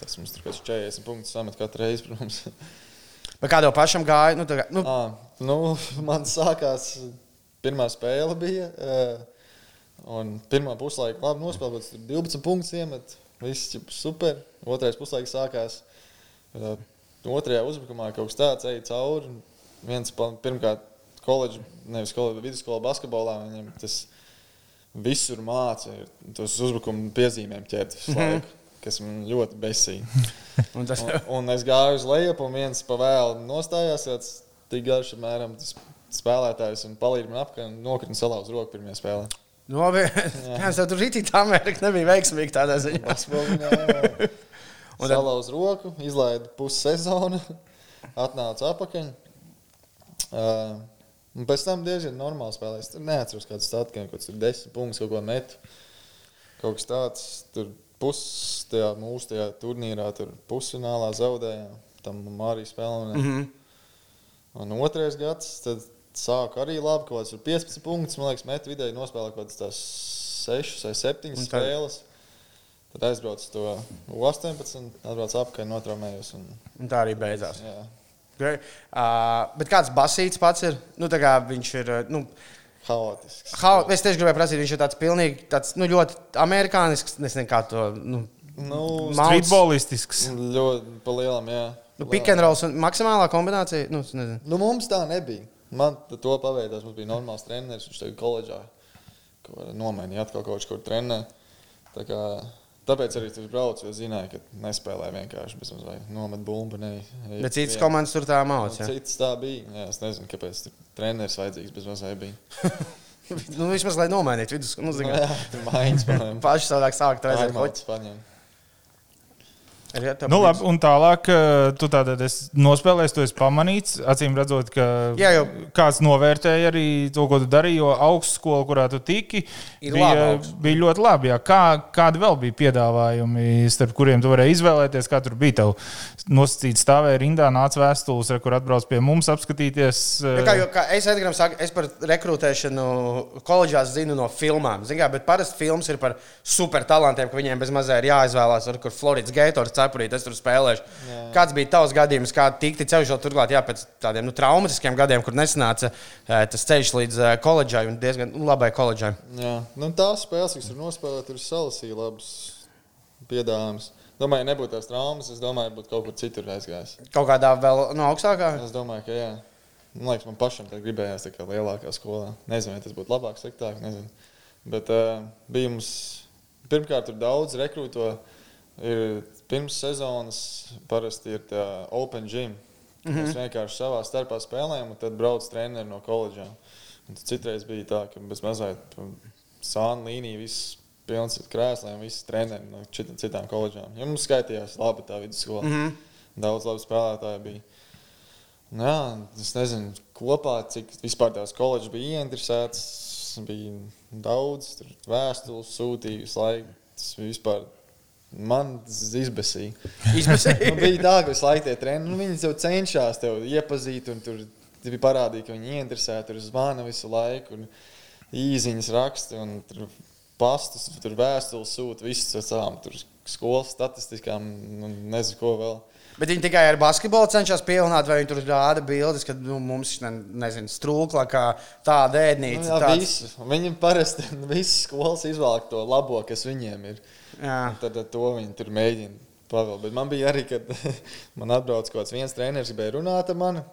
Tas mums tur kaut kāds 40 punktus samet katru reizi, protams. Bet kā tev pašam gāja? Nu, tā, nu, à, nu, man sākās, pirmā spēle bija. eh, Un pirmā puslaika labi nospēlēts, tur 12 punktus iemet. Viss ir super. Otrais puslaiks sākās. eh, Otrajā uzbrukumā kaut kas tāds eja cauri. Viens pirmkārt, koledža, nevis koledža, vidusskola basketbolā. Viņam tas visur māca ir tos uzbrukumu piezīmēm ķert visu laiku, kas man ļoti besīja. un tas, Un, un es gāju uz leju, un viens pa vēlu nostājās. tāds Tik garš, apmēram, tas spēlētājs un palīdz man apkārt nokrita salauz roku pirmajā spēlē. nu, labi, kā es tev tur rītīgi tā Amerika nebija veiksmīga tādā ziņā. Un tad- salauz roku, izlaida pusi sezonu, atnāca atpakaļ. Uh, un pēc tam diezgan normāli spēlēja. Tur neatceros, kāds statkiem, kaut tur desmit punktus, kaut ko metu. Kaut kas tāds, tur pusi tajā mūsu tajā turnīrā, tur pusfinālā zaudējām. Tam arī spēlējām. Mm -hmm. Un otrais gads, tad sāka arī labi, kaut kāds tur 15 punktus. Man liekas, metu vidēji nospēlēja kaut kādas tās 6 vai 7 Un spēles. Tad aizbraucu to 18, atbraucu apkārt, notraumējos. Un, Un tā arī beidzās. jā, Okay. Uh, bet kāds basīts pats ir? Nu, tā kā viņš ir. Nu, haotisks. how, es tieši gribēju prasīt, viņš ir tāds pilnīgi tāds, nu, ļoti amerikānisks. Es nezinu, kā to. Nu, Nu, Streetballistisks. ļoti pa lielam, jā. nu, pick and rolls un maksimālā kombinācija. Nu. Nu, mums tā nebija. Man to paveidās. Mums bija normāls treneris. Viņš tagad koledžā nomainīja atkal kaut kur trenē. Tā kā, tāpēc arī tur braucu, jo zināju, ka nespēlēju vienkārši bez mazliet nomet bumbu. Ne, Bet citas komandas tur tā Nu, mācīja. Cits tā bija. Jā, es nezinu, kāpēc tur treneris vajadzīgs bez mazliet bija. Nu, vismaz, lai nomainītu vidus. Nu, Nu, zinu, tur mājiņas paņēma. Paši savādāk sākt reizēm Aimauts paņēma. Nu, labi, un tālāk, eh, tu tātad esi nospēlējis, tu esi pamanīts. Acīm redzot, ka Jā, jau. kāds novērtēja arī to, ko tu darīji, jo augstskola, kurā tu tiki, Ir bija, bija ļoti labi. Jā. Kā, kādi vēl bija piedāvājumi, starp kuriem tu varēji izvēlēties, kā tur bija tev nosacīts stāvēja rindā, nāca vēstules, kur atbrauc pie mums apskatīties. Ja kā, jo, kā es Edgars saku, es par rekrutēšanu koledžās zinu no filmām. Zin, kā, bet parasti filmas ir par supertalantiem, ka viņiem bez mazā ir jāizvēlās, ar kur Floridas Gators cepurīt, es tur spēlēšu. Jā. Kāds bija tavs gadījums, kā tikti ceļš jau turklāt, jā, pēc tādiem nu, traumatiskiem gadiem, kur nesanāca tas ceļš līdz koledžai un diezgan nu, labai koledžai. Jā, nu, tās spēles, kas ir nospēlētas, tur salasīja labus piedāvājumus. Domāju, nebūtu tās traumas, es domāju, būtu kaut kur citur aizgājis. Kaut kādā vēl no augstākā. Es domāju, ka jā. Man liekas, man pašam tā gribējās tā kā lielākā skolā. Nezinu, vai tas būtu labāk, sliktāk. Nezinu. Bet uh, bija mums pirmkārt tur daudz rekrūto. Ir pirms sezonas parasti ir tā open gym. Mm -hmm. Mēs vienkārši savā starpā spēlējam, un tad brauc treneri no koledžām. Citreiz bija tā, ka bez mazliet sāna līnija viss pilns ar krēsliem, visi treneri no čit- citām koledžām. Ja mums skaitījās labi tā vidusskola. Mm -hmm. Daudz labi spēlētāji bija. Nu Jā, es nezinu, kopā, cik vispār tās koledžas bija ieinteresētas. Bija daudz vēstules sūtīju, visu laiku. Tas vispār man tas izbēsīja. Nu, bija tā, ka visu laiku tie treniņi, nu, viņi jau cenšas tevi iepazīt, un tur bija parādīja, ka viņi ieinteresēti, tur zvana visu laiku, un īsiņas raksta, un tur pastus, tur vēstules sūta, visas ar savām skolas statistiskām, un nezinu, ko vēl. Bet viņi tikai ar basketbolu cenšas pievilināt, vai viņi tur rāda bildes, ka nu, mums ir nezinu, strūkla, kā tāda Nu, ēdnīca. jā, tāds... visu. Viņi parasti visas skolas izvēlēt to labo, kas viņiem ir. Jā. Tad to viņi tur mēģina. Bet man bija arī, kad man atbrauc kaut viens treneris, gribēja runāt ar mani.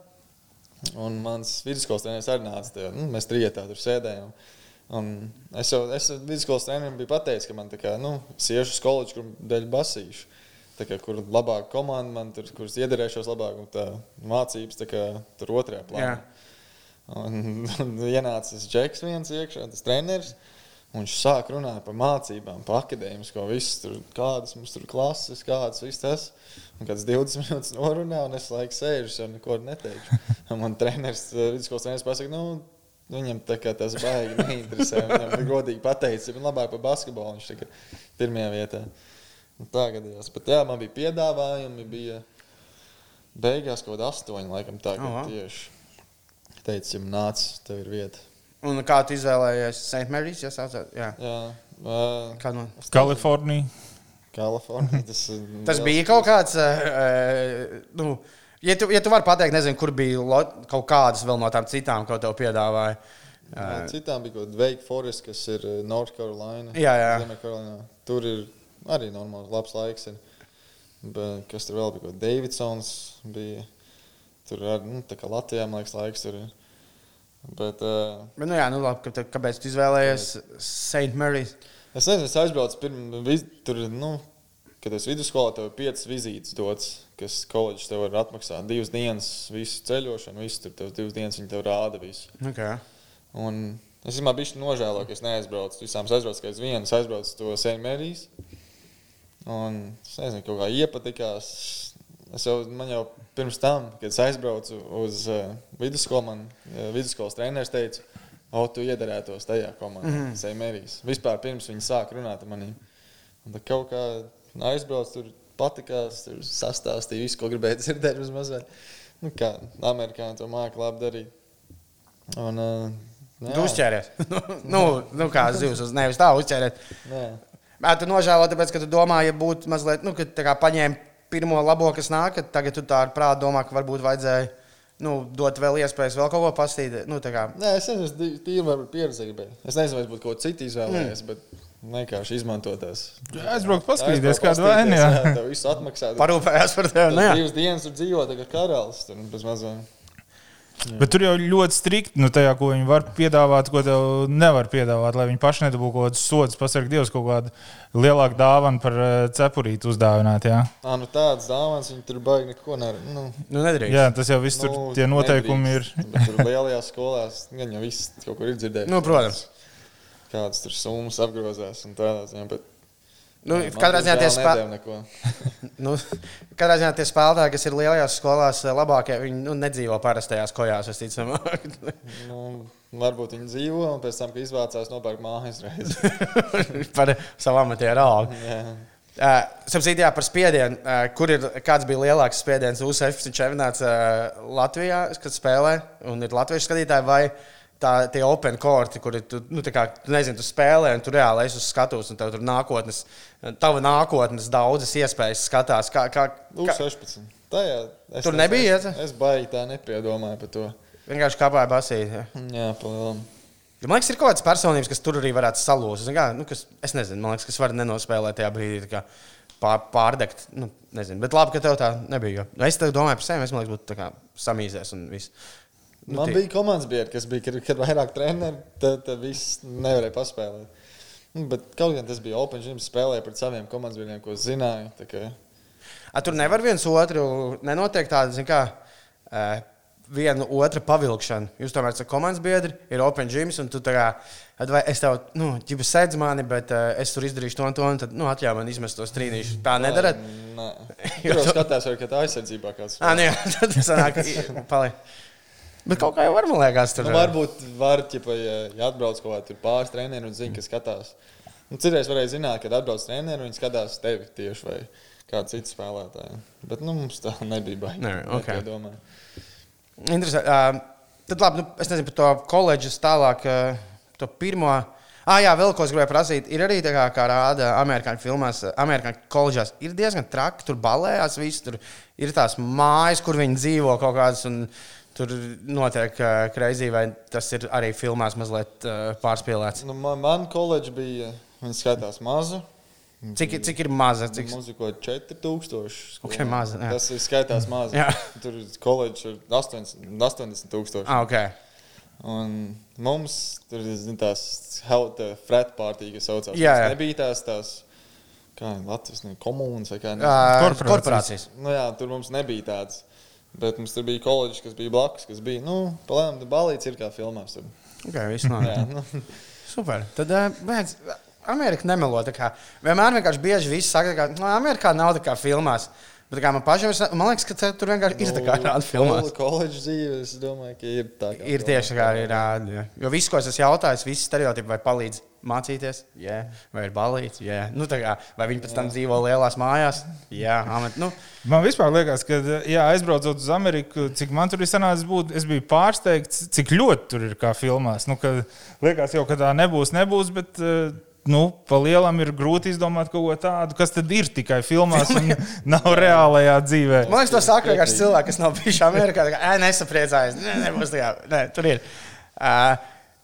Un mans vidusskolas treneris arī nāca. Tajā, nu, mēs trijotā tur sēdējām. Un es jau es vidusskolas trenerim biju pateicis, ka man tā kā, nu, es iešu uz koledžu, kur dēļ basīšu. Kā, kur labāka komanda man tur, kuras iederēšos labāk, un tā mācības tā kā, tur otrajā plānā. Un, un ienāca džeks viens iekšā, tas treneris. Un viņš sāk runāt par mācībām, par akadēmisko, visu tur, kādas mums tur klases, kādas viss tas. Un kāds 20 minūtes norunā, un es laiku sēžu, jau neko neteikšu. Un man treneris, vidusskolas treneris pasaka, nu, viņam tā kā tas baigi neinteresē. Viņam godīgi pateicis, ka labāk par basketbolu viņš ir pirmajā vietā. Un Tā gadījās. Bet jā, man bija piedāvājumi, bija beigās kaut kāda astoņa, laikam tā, Oh, ka wow. tieši teica, ja nāc, tev ir vieta. Un kā tu izvēlējies St. Mary's? Jā, saucāt? jā. Jā, uh, Kā no... Kalifornija. Kalifornija. Tas, Tas bija kaut kāds. Uh, nu, ja, tu, ja tu vari pateikt, nezinu, kur bija lo, kaut kādas vēl no tām citām, ko tev piedāvāja. Jā, Citām bija kaut kāda Wake Forest, kas ir uh, North Carolina. Jā, jā. Ziemeļkarolīnā. Tur ir arī normāls, labs laiks. Ir. Bet, kas tur vēl bija? Davidsons bija. Tur arī, nu, tā Latvijā, man liekas, laiks tur ir. Bet, uh, Bet, nu, jā, nu, labi, ka te- kāpēc tu izvēlējies St. Mary's? es nezinu, es aizbraucu pirms tur, nu, kad es vidusskolā tev ir piecas vizītes dots, kas koledžas tev var atmaksāt. Divas dienas, visu ceļošanu, visu tur, tev divas dienas viņi tev rāda visu. Okay. Un es domāju, ka viņš nožēlo, ka es neaizbraucu. Visām aizbraucu, ka es viens aizbraucu to Sēņmērijas. Un es nezinu, kaut kā iepatikās. Es jau, man jau pirms tam, kad es aizbraucu uz uh, vidusskolu, man uh, vidusskolas treneris teica, o, tu iederētos tajā komandā, mm -hmm. Sēņmērijas. Vispār pirms viņi sāk runāt ar maniem. Un tad kaut kā aizbraucu, tur patikās, tur sastāstīja visu, ko gribēju dzirdēt vismaz. Nu, kā amerikāņi to māca labi darīt. Un, uh, Tu uzķēries. nu, nu, kā zivs uz nevis tā uzķēries. Nē. Bet tu nožēlo, tāpēc, ka tu domā, ja būtu mazliet, nu, ka tā kā paņēma pirmo labo, kas nāk, tad tagad tu tā ar prātu domā, ka varbūt vajadzēja nu, dot vēl iespējas vēl kaut ko pastīdīt. Nu, tā Nē, es nezinu, es tīri varbūt pieredzi gribēju. Es nezinu, vai būtu kaut ko citu izvēlējies, mm. bet vienkārši izmantot tās. Aizbraukt, paskatīties, kāda vaina. jā. Tev visu atmaksāt. parūpējās par tevi. Nu, divas dienas tur dzīvo, tagad karalis. Tur bez mazā. Bet tur jau ļoti strikti, nu, tajā, ko viņi var piedāvāt, ko tev nevar piedāvāt, lai viņi paši nedabūtu kaut kādus sodus, pasargāt Dievs kaut kādu lielāku dāvanu par uh, cepurītu uzdāvināt. Jā. Ā, nu tādas dāvāns, viņi tur baigi neko nevar. Nu, Nu, nedrīkst. jā, tas jau viss tur nu, tie noteikumi nedrīkst. ir. Tur lielajās skolās gan jau viss kaut kur ir dzirdējis. Nu, protams. Kādas tur summas apgrozās un tādā ziņā. Bet, Nu, man, katrā ziņā tie spēlētāji. Nu, spēlētāji, kas ir lielajās skolās, eh, labākie, viņi nu, nedzīvo parastajās kojās. es ticamāk. Nu, varbūt viņi dzīvo, un pēc tam, kad izvācās, nopērk mājas reizes. Par savu amatieru algu. Jā. Uh, Sapratu, jā, par spiedienu. Uh, kur ir kāds bija lielāks spiediens? U-16 čempionāts uh, Latvijā, kad spēlē, un ir latviešu skatītāji, vai tā, tie open korti, kur tu, nu, tā kā, tu nezini, tu spēlē, un tu reāli esi uz skatuves, un tev tur nākotnes, tava nākotnes daudzas iespējas skatās. Kā, kā, kā, U16. Tajā es Tur nebija, Es, es baigi tā nepiedomāju par to. vienkārši kāpāja basīt. Ja. Jā, palielam. Man liekas, ir kaut kādas personības, kas tur arī varētu salūzt. Nu, kas, es nezinu, man liekas, kas var nenospēlēt tajā brīdī. Pār, pārdegt. Nu, nezinu. Bet labi, ka tev tā nebija. jo Es tev domāju par sevi, es domāju, būtu tā kā samīzēs un viss. Nu, Man tie- bija komandas biedri, kas bija, kad, kad vairāk treneri, tad, tad viss nevarēja paspēlēt. Nu, Bet kaut gan tas bija Open Gym, spēlēja pret saviem komandas biedriem, ko zināju. tā kā- A, tur nevar viens otru, nenotiek tāda, zin kā, uh, viena otra pavilkšana. Jūs tomēr esat komandas biedri, ir Open Gyms, un tu tā kā, vai es tev, nu, ģipa sēdz mani, bet uh, es tur izdarīšu to un to, un tad, nu, atļauj man izmest tos trīnīšus. Tā nedarat? Nē, Jo tur jau tu- skatās, vai, tā aizsardzībā kāds. Ā, nu jā, tad tas sanāk, paliek. Bet kaut kā jau var, man liekas, tur. Nu, varbūt var, ķipa, ja, ja atbrauc kaut kādā pāris treneru un zina, ka skatās. Nu, Citreiz varēja zināt, kad atbrauc treneru un viņi skatās tevi tieši vai kādu citu spēlētāju. Bet nu, mums tā nebija baigta. Nē, ok. Domāju. Interesanti. Uh, tad labi, nu, es nezinu par to koledžas tālāk, uh, to pirmo. Ah, jā, vēl ko es gribēju prasīt. Ir arī tā kā, kā rāda amerikāņu filmās, amerikāņu koledžās. Ir diezgan traki, tur balējās viss. Tur ir tās mājas, kur viņi dzīvo kaut kādas. Un tur notiek uh, kreizī, vai tas ir arī filmās mazliet uh, pārspīlēts. Nu, man, man koledža bija, viņa skaitās maza. Cik, cik ir maza? Cik... Muziko 4000. Ok, maza, jā. Tas ir skaitās maz. Jā. Tur koledža ir 80 80 tūkstoši. Ah, okay. Un mums tur ir zin, tās frat partija, kas saucās. Jā, jā. Nebija tās, tās kā Latvijas komunas vai kā. Uh, nezinu. Korporācijas. korporācijas. Nu, jā, tur mums nebija tādas. Bet mums tur bija koledžas, kas bija blakus, kas bija, nu, palēnām, balīts ir kā filmās. Tur. Okay. Jā, nu, Super. Tad, mēdz, Amerika nemelo. tā. Vienmēr vienkārši bieži viss saka, ka nu, Amerikā nav tā kā filmās. Bet kā man pašam ir, man liekas, ka tur vienkārši ir tā kā rāda filmās. Koledžas dzīve, es domāju, ka ir tā. kā Ir tieši tā kā ir jā. Jo viss, ko es esmu jautājis, visi stereotipi vai palīdz mācīties, jā, vai ir balīts, jā. Nu, kā, vai viņi pēc tam dzīvo lielās mājās, jā. Amet, nu, Man vispār liekas, ka, jā, aizbraucot uz Ameriku, cik man tur ir sanācis būt, es biju pārsteigts, cik ļoti tur ir kā filmās. Nu, ka, liekas, jau ka tā nebūs, nebūs, bet eh, nu, pa lielam ir grūti izdomāt kaut ko tādu, kas tad ir tikai filmās un nav reālajā dzīvē. Man liekas, to saka vienkārši cilvēki, kas nav bijuši Amerikā. Tā kā, "Ē, Nesapriecājies, ne, nebūs tā, kā, ne, tur ir. Uh,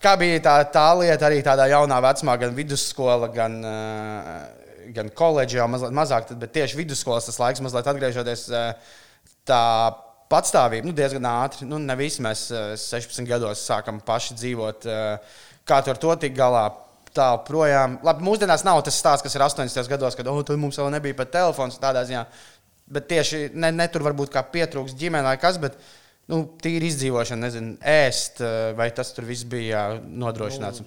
kā bija tā, tā lieta arī tādā jaunā vecumā, gan vidusskola, gan, uh, gan koledža, jau mazliet mazāk, tad, bet tieši vidusskolas tas laiks mazliet atgriežoties uh, tā patstāvība, nu, diezgan ātri. Nu, ne visi mēs uh, 16 gados sākam paši dzīvot. Uh, kā tur to tik galā? Tā projām. Labi, mūsdienās nav tas stāsts, kas ir 80. gados, kad oh, tur mums vēl nebija pat telefons tādā ziņā. Bet tieši ne, ne tur varbūt kā pietrūks ģimene vai kas, bet nu, tīri izdzīvošana, nezinu, ēst, eh, vai tas tur viss bija nodrošināts.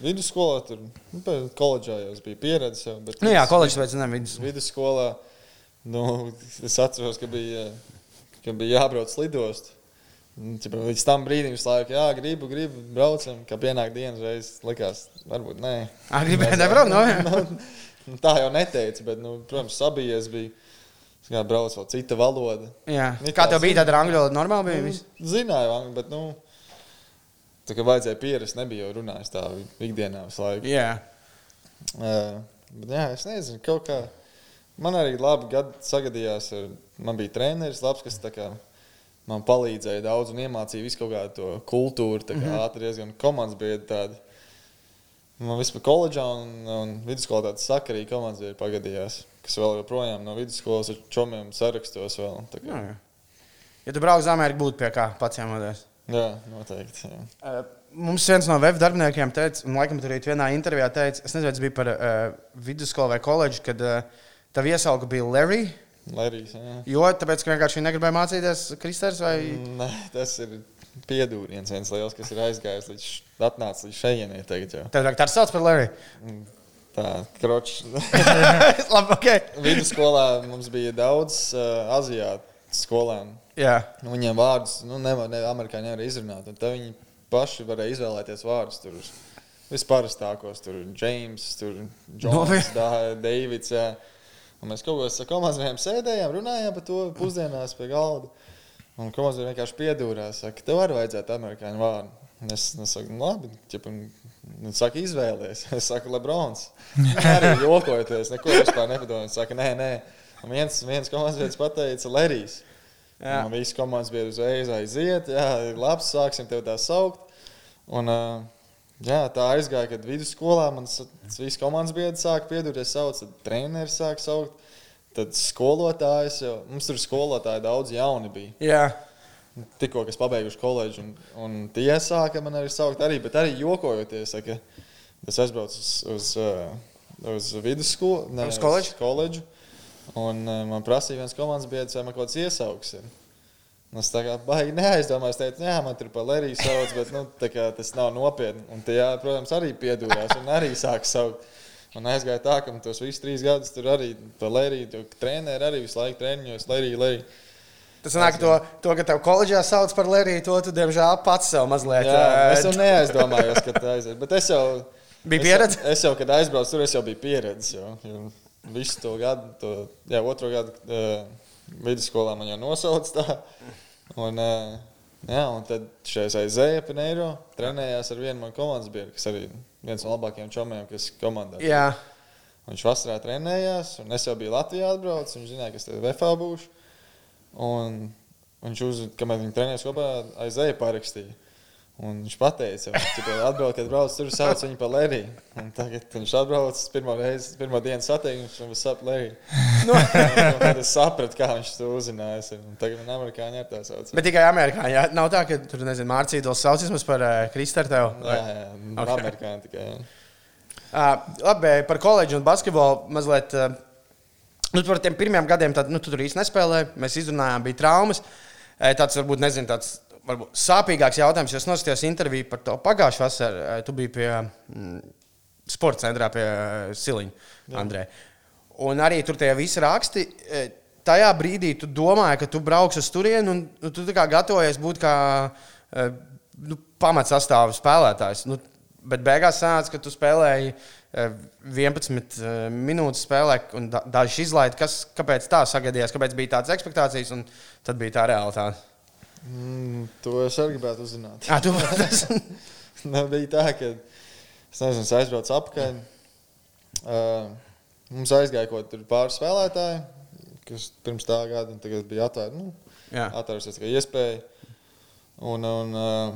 Vidusskolā tur, nu, koledžā jau es biju pieredzējis. jau, bet Nu, jā, koledžas veids, ne vidus. Vidusskolā nu, es atceros, ka bija, ka bija jābrauc lidost. Un, ķipa, Līdz tam brīdim laiku, jā, gribu, gribu, braucam, kā pienāk dienas reizes. Likās, varbūt nē. Ah, gribēji nebraukt, no, jā. nu, tā jau neteica, bet, nu, protams, sabijies bija. Kā braucu vēl cita valoda. Jā. It Kā kā tev bija tāda angļu valoda? Normāli bija. Nu, Zināju, angļu, bet, nu, tā kā vajadzēja pierast, nebija jau runājis tā ikdienā visu laiku. Jā. Uh, bet, jā, es nezinu, kaut kā. Man arī labi gadi sagadījās. ar- Man bija treneris, labs, kas tā kā man palīdzēja daudz un iemācīja visu kaut kādu to kultūru. Tā kā mm -hmm. ātri diezgan komandas bija tāda. Man vispār koledžā un, un vidusskolā tāda sakarīga komandas bija pagadījās, kas vēl joprojām no vidusskolas ar čomiem sarakstos vēl. Jā, jā. Ja tu brauc uz Ameriku, būtu pie kā jāmodās. Jā, noteikti. Jā. Uh, Mums viens no web darbiniekiem teica, un laikam tur arī vienā intervijā teica, es nezinu, vai tas bija par uh, vidusskolu vai koledžu, kad uh, tā viesauga bija Larry. Lerijs, jā. Jo tāpēc, ka vienkārši viņi negribēja mācīties Kristers vai. Nē, tas ir piedūriens viens liels, kas ir aizgājis līdz, atnācis līdz šejienei tagad jau. Tev tā sauc par Larry. Tā, kročs. Labi, ok. Vidusskolā mums bija daudz uh, aziātu skolēnu. Jā, Nu, viņiem vārdus, nu, nevar, ne, amerikāņi nevar izrunāt. un Tad viņi paši varēja izvēlēties vārdus. Tur visparastākos, tur James, tur Džons, Deivids. Jā. Un mēs kaut kādā komandā sēdējām, runājām par to pusdienās pie galda. Un komanda vienkārši piedūrās, saka, tev arī vajadzētu amerikāņu vārdu. Un Es, es saku, nu, labi, ķipa, Viņš saka, izvēlēties. Es saku, Lebrons. Viņš arī jokojoties, neko vispār nepadomāja. Viņš saka, nē, nē. Un viens, viens komandas biedrs pateica, Lerijs. Jā. Un visi komandas biedri uzreiz aiziet. Jā, labi, sāksim tevi tā saukt. Un, ā, jā, tā aizgāja, kad vidusskolā man visi komandas biedri sāka piedurties saukt, tad treneris sāka saukt. Tad skolotājs jau, mums tur skolotāji daudz jauni bija. jā. Tikko es pabeiguši koledžu, un, un tie sāka man arī saukt, arī, bet arī jokojoties. Saka, es aizbraucu uz, uz, uh, uz vidusskolu, ne, Uz koledžu? koledžu. Un uh, man prasīja viens komandas biedrs, vai man kaut kāds iesauks. Ir. Es tā kā baigi neaizdomājos, es teicu, jā, man tur pa Leriju sauc, bet nu, kā tas nav nopietni. Un tie, jā, protams, arī piedūrās un arī sāk saukt. Un aizgāja tā, ka tos visus trīs gadus tur arī pa Leriju, jo treneri arī visu laiku treniņos, Leriju, Leriju. Tas nāk to, to, ka tev koledžā sauc par Leriju, to tu, diemžēl, pats sev mazliet. Jā, es jau neaizdomājos, ka tā aiziet. Bet es jau. Bija es pieredze? Jau, es jau, kad aizbraucu tur, es jau biju pieredzējis. Visu to gadu, to, jā, otro gadu uh, vidusskolā man jau nosauca tā. Un, uh, Jā, un tad šeit aizēja Pineiro, trenējās ar vienu no komandas biedru, kas arī viens no labākajiem čomiem, kas ir komandā. Jā, Viņš vasarā trenējās, un es jau biju Latvijā atbraucis. Viņš zināja, ka es tur VFā būšu. Un viņš, uz, kamēr viņi trenējās kopā, aizēja parakstīja. Un viņš teica, ka atbrauc, kad brauc tur, sauc viņu par Lēriju. Un Tagad viņš atbrauc pirmo reizi, pirmo dienu satiekums, un viņš sap Lēriju. Nu. Tad es sapratu, kā viņš to uzzinājis. Un tagad man amerikāņi ar tā sauc. bet tikai Amerikā. Jā. Nav tā, ka tur, nezinu, Mārcīdols sauc vismaz par uh, Kristārtevu. Jā, jā, Ok. okay. amerikāņi tikai. Jā. Uh, labi, par koledžu un basketbolu mazliet. Uh, nu, par tiem pirmiem gadiem tad, nu, tu tur īsti nespēlēji. Mēs izrunājām, bija traumas. Eh, Tāds varbūt, nezinu, tāds varbūt sāpīgāks jautājums. jo Es noskatījos interviju par to pagājušā vasarā. Tu biji pie mm, sporta centrā pie eh, Siliņa, Andrē. Un arī tur tie visi raksti. eh, Tajā brīdī tu domāji, ka tu brauks uz turieni un nu, tu kā gatavojies būt kā eh, nu, pamatsastāvs spēlētājs. Nu, bet beigās sanāca, ka tu spēlēji eh, 11 eh, minūtes spēlē, un da dažs izlaid. Kas, kāpēc tā sagadījās? Kāpēc bija tādas expectācijas, un tad bija tā realitāte? Mm, to es arī gribētu uzzināt. Ah, tu, tas, bija tā, ka es nezinu, es aizbraucu apakaļ. Uh, mums aizgāja kaut kādi pāris spēlētāji, kas pirms tā gada bija atvērti. Nu, jā, atvērusies tikai iespēja. Un, un uh,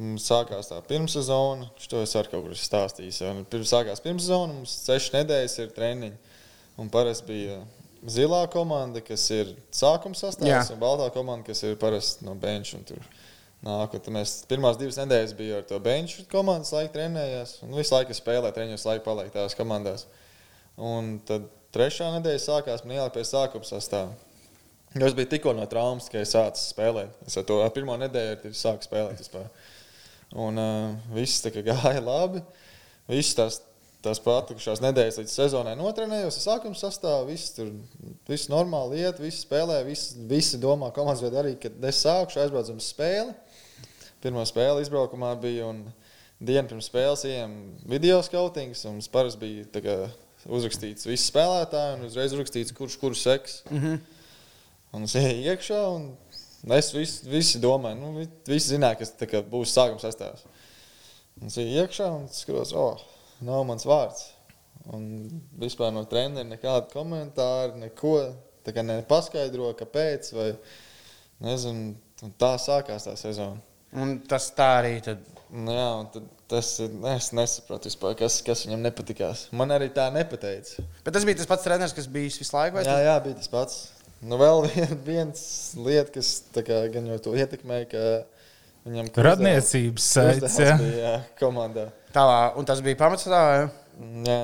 mums sākās tā pirmssezona. To es arī kaut kur. Un Pirms sākās pirmssezona, mums sešas nedēļas ir treniņi. Un parasti bija zilā komanda, kas ir sākuma sastāvs, un baltā komanda, kas ir parasti no tur Nāk, mēs pirmās divas nedēļas bijām ar to benču komandas laiku trenējās. Un visu laiku spēlēju, treniņos laiku paliek tās komandās. Un tad trešā nedēļa sākās man ielikt pie sākuma sastāvā. Jo es biju tikko no traumas, ka es sāku spēlēt. Es ar to ar pirmo nedēļu sāku spēlēt. Vispār. Un uh, viss gāja labi. Viss tās, tās patikušās nedēļas līdz sezonai notrenējos. Sākuma sastāvā viss tur viss normāli iet, visi spēlē. Visi, visi domā, komandas vai arī, kad es sākušu aizbraucu uz spēli. Pirmā spēle izbraukumā bija. Un, Dienu pirms spēles ejam video skautings, un mums parasti bija kā uzrakstīts visi spēlētāji, un uzreiz uzrakstīts, kurš kuru seks. Mm -hmm. Un es eju iekšā, un es visi, visi domāju, nu, vi- visi zināja, kas kā būs sākuma sastāvs. Un es eju iekšā, un skatos, oh, nav mans vārds. Un vispār no treneriem nekāda komentāra, neko. Tā kā nepaskaidro, kāpēc, vai nezinu, un tā sākās tā sezona. un tas tā arī. Tad. Nu, jā, un tad tas. Es nesaprotu, vispār, kas, kas viņam nepatikās. Man arī tā nepateica. Bet tas bija tas pats treneris, kas bija visu laiku. vai Jā, jā, bija tas pats. Nu, vēl vien, viens lieta, kas tā kā, gan jau to ietekmēja, ka viņam Radniecības saites, bija jā, komandā. Tālā, un tas bija pamats tādā. Jā,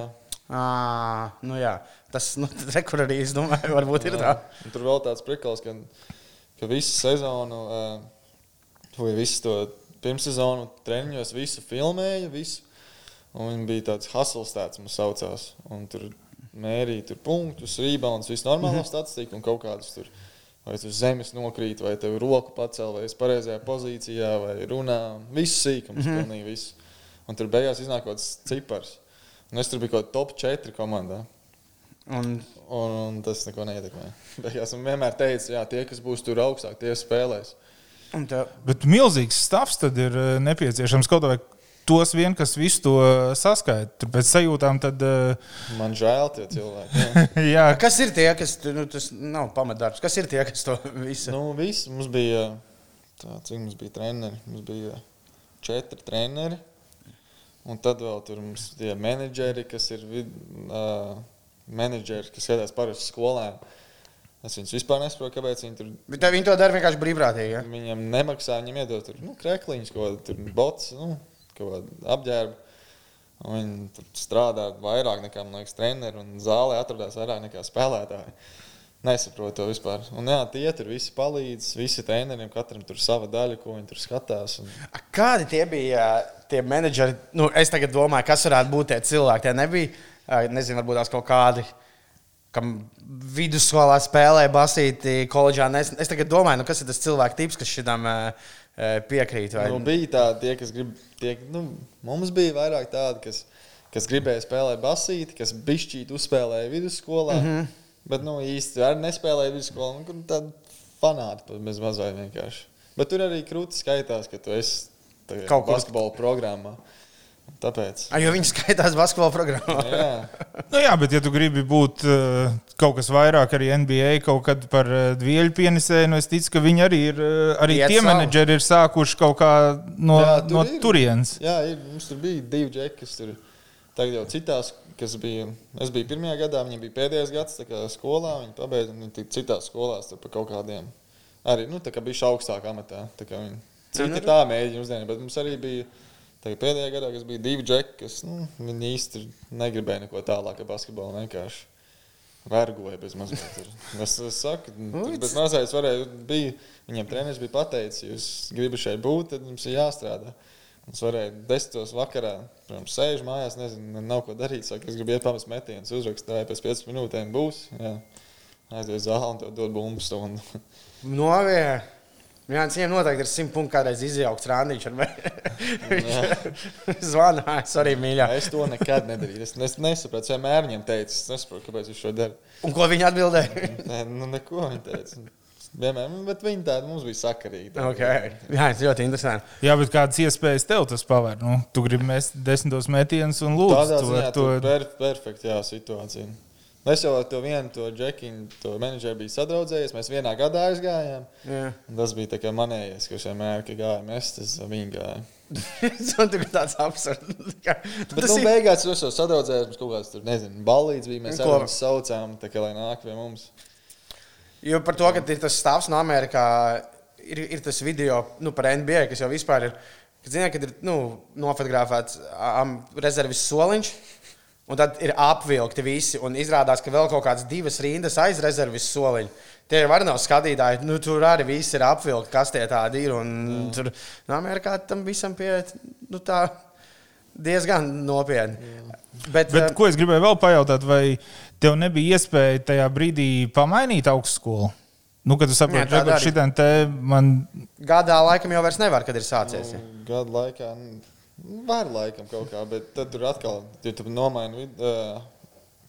À, nu jā, tas nu, re, kur arī es domāju, varbūt ir tā. Un tur vēl tāds prikals, ka, ka visu sezonu, vai visu to pirmssezonu treniņos, visu filmēja, visu. Un viņi bija tāds hustles tāds, mums saucās. Un tur mērīja tur punktus, rebounds, visu normālo statistiku un kaut kādus tur. Vai tu zemes nokrīt, vai tev roku pacēl, vai esi pareizajā pozīcijā, vai runā. Viss sīkums, mm -hmm. pilnīgi viss. Un tur beigās iznāk kaut kāds cipars. Un es tur biju kaut kādā top 4 komandā. Un, Un, un tas neko neietekmē. Beigās man vienmēr teica, jā, tie, kas būs tur augstāk, tie spēlēs. un tev, Bet milzīgs stāvs tad ir eh, nepieciešams kaut vai tos vien, kas visu to saskaita. Tur pēc sajūtām tad, eh, Man žēl tie cilvēki. jā. jā, kas ir tie, kas nu, tas nav pamatdarbs? Kas ir tie, kas to visu? nu, viss mums bija, tā, cik mums bija treneri? Mums bija četri treneri. Un tad vēl tur mums bija menedžeri, kas ir vid, uh, menedžeri, kas skatās parasti skolēm. Es viņus vispār nesaprotu, kāpēc viņi tur Bet viņi to dara vienkārši brīvprātīgi. Ja? Viņam nemaksā, viņam iedod tur nu, krekliņus, ko tur bots, nu, kaut kādu apģērbu. Un Viņi tur strādā vairāk nekā, man liekas, treneri un zālē atradās vairāk nekā spēlētāji. Nesaprotu to vispār. Un jā, tie tur visi palīdz, visi treneriem, katram tur sava daļa, ko viņi tur skatās. Un... Kādi tie bija tie menedžeri? Nu, es tagad domāju, kas varētu būt tie cilvēki. Tie nebija, nezinu, varbūt tās kaut kādi. Kam vidusskolā spēlē basīti, koledžā. Es, es tagad domāju, nu, kas ir tas cilvēku tips, kas šitam ā, piekrīt. Vai... Nu, bija tādi, tie, kas grib, tie, nu, mums bija vairāk tādi, kas, kas gribēja spēlēt basīti, kas bišķīt uzspēlēja vidusskolā. Mm -hmm. Bet nu, īsti arī nespēlēja vidusskolā. Nu, kur tādi fanāti bez mazliet vienkārši. Bet tur arī krūtis skaitās, ka tu esi tagad Kaut kur- basketbola programmā. Tāpēc. Ah, jo viņi skaitās basketbola programmā. Jā, Nu, jā, bet, ja tu gribi būt uh, kaut kas vairāk arī NBA, kaut kad par uh, dvieļu pienesēju, nu es ticu, ka viņi arī ir, uh, arī Iet tie savu. menedžeri ir sākuši kaut kā no, Jā, jā, tur no ir. turienes. jā ir, mums tur bija divi džeki, kas tur tagad jau citās, kas bija. Es biju pirmajā gadā, viņi bija pēdējais gads skolā, viņi pabeidza, un viņi tik citās skolās par kaut kādiem. Arī, nu, tā kā bija augstākā amatā. tā kā Viņi citi tā mēģina uzņemt, bet mums arī bija. Tagad pēdējā gadā, kas bija divi džeki, kas nu, īsti negribēja neko tālāk par basketbolu. Vienkārši vergoja bez mazliet. Es, es saku, bez mazliet varēja. Bija, viņiem treneris bija pateicis, jūs gribat šeit būt, tad jums ir jāstrādā. Mums varēja desmitos vakarā, protams, sēž mājās, nezinu, nav ko darīt. Saka, es gribu iet pamest metienus, uzrakstīju, pēc 15 minūtēm būs. Jā. Aiziet uz zāli un tev dod bumbu stundu. Novie. Jā, viņam noteikti ir simt punkti kādreiz izjaukts rānīčs. Viņš zvanīja, es arī mīļā. Es to nekad nedarīju. Es nes, nesapratu, vienmēr viņam teicu, es nesaprotu, kāpēc viņš to dara. Un ko viņi atbildēja? Nē, nu, neko viņa teica. Vienmēr, nu, bet viņi tādi mums bija sakarīgi. okay. Jā, tas ļoti interesanti. Jā, bet kādas iespējas tev tas paver? Nu, tu gribi mest desmitos metienus un lūdzu Tādā to, ziņā to, to... per, perfekti, jā, situācija. Es jau ar to vienu to džekiņu, to menedžeru biju sadraudzējies. Mēs vienā gadā aizgājām. Jā. Un Tas bija tā kā manējais, kurš vienmēr gāja mest, tas viņa gāja. Tas ir tāds absurds. Bet Tas nu, ir beigās es jau sadraudzējos, mums kaut kāds tur, nezinu, balīts bija. Mēs viņus saucām, tā kā lai nāk pie mums. Jo par to, ka ir tas stāvs no Amerikā, ir, ir tas video nu, par NBA, kas jau vispār ir. Kad, zini, kad ir nu, nofotografēts um, rezerves soliņš, un tad ir apvilkti visi. Un izrādās, ka vēl kaut kādas divas rindas aiz rezerves soliņa. Tie jau var nav skatītāji. Nu, tur arī viss ir apvilkti, kas tie tādi ir. Un, tur no Amerikā tam visam pieiet nu, tā diezgan nopietni. Bet, Bet, eh, ko es gribēju vēl pajautāt, vai tev nebija iespēja tajā brīdī pamainīt augstskolu? Nu, kad tu Jā, saproti, ka šitā te man. gadā laikam jau vairs nevar, kad ir sācies. ja? Gadu laikā nu, var laikam kaut kā, bet tad tur atkal, ja tu nomaini uh,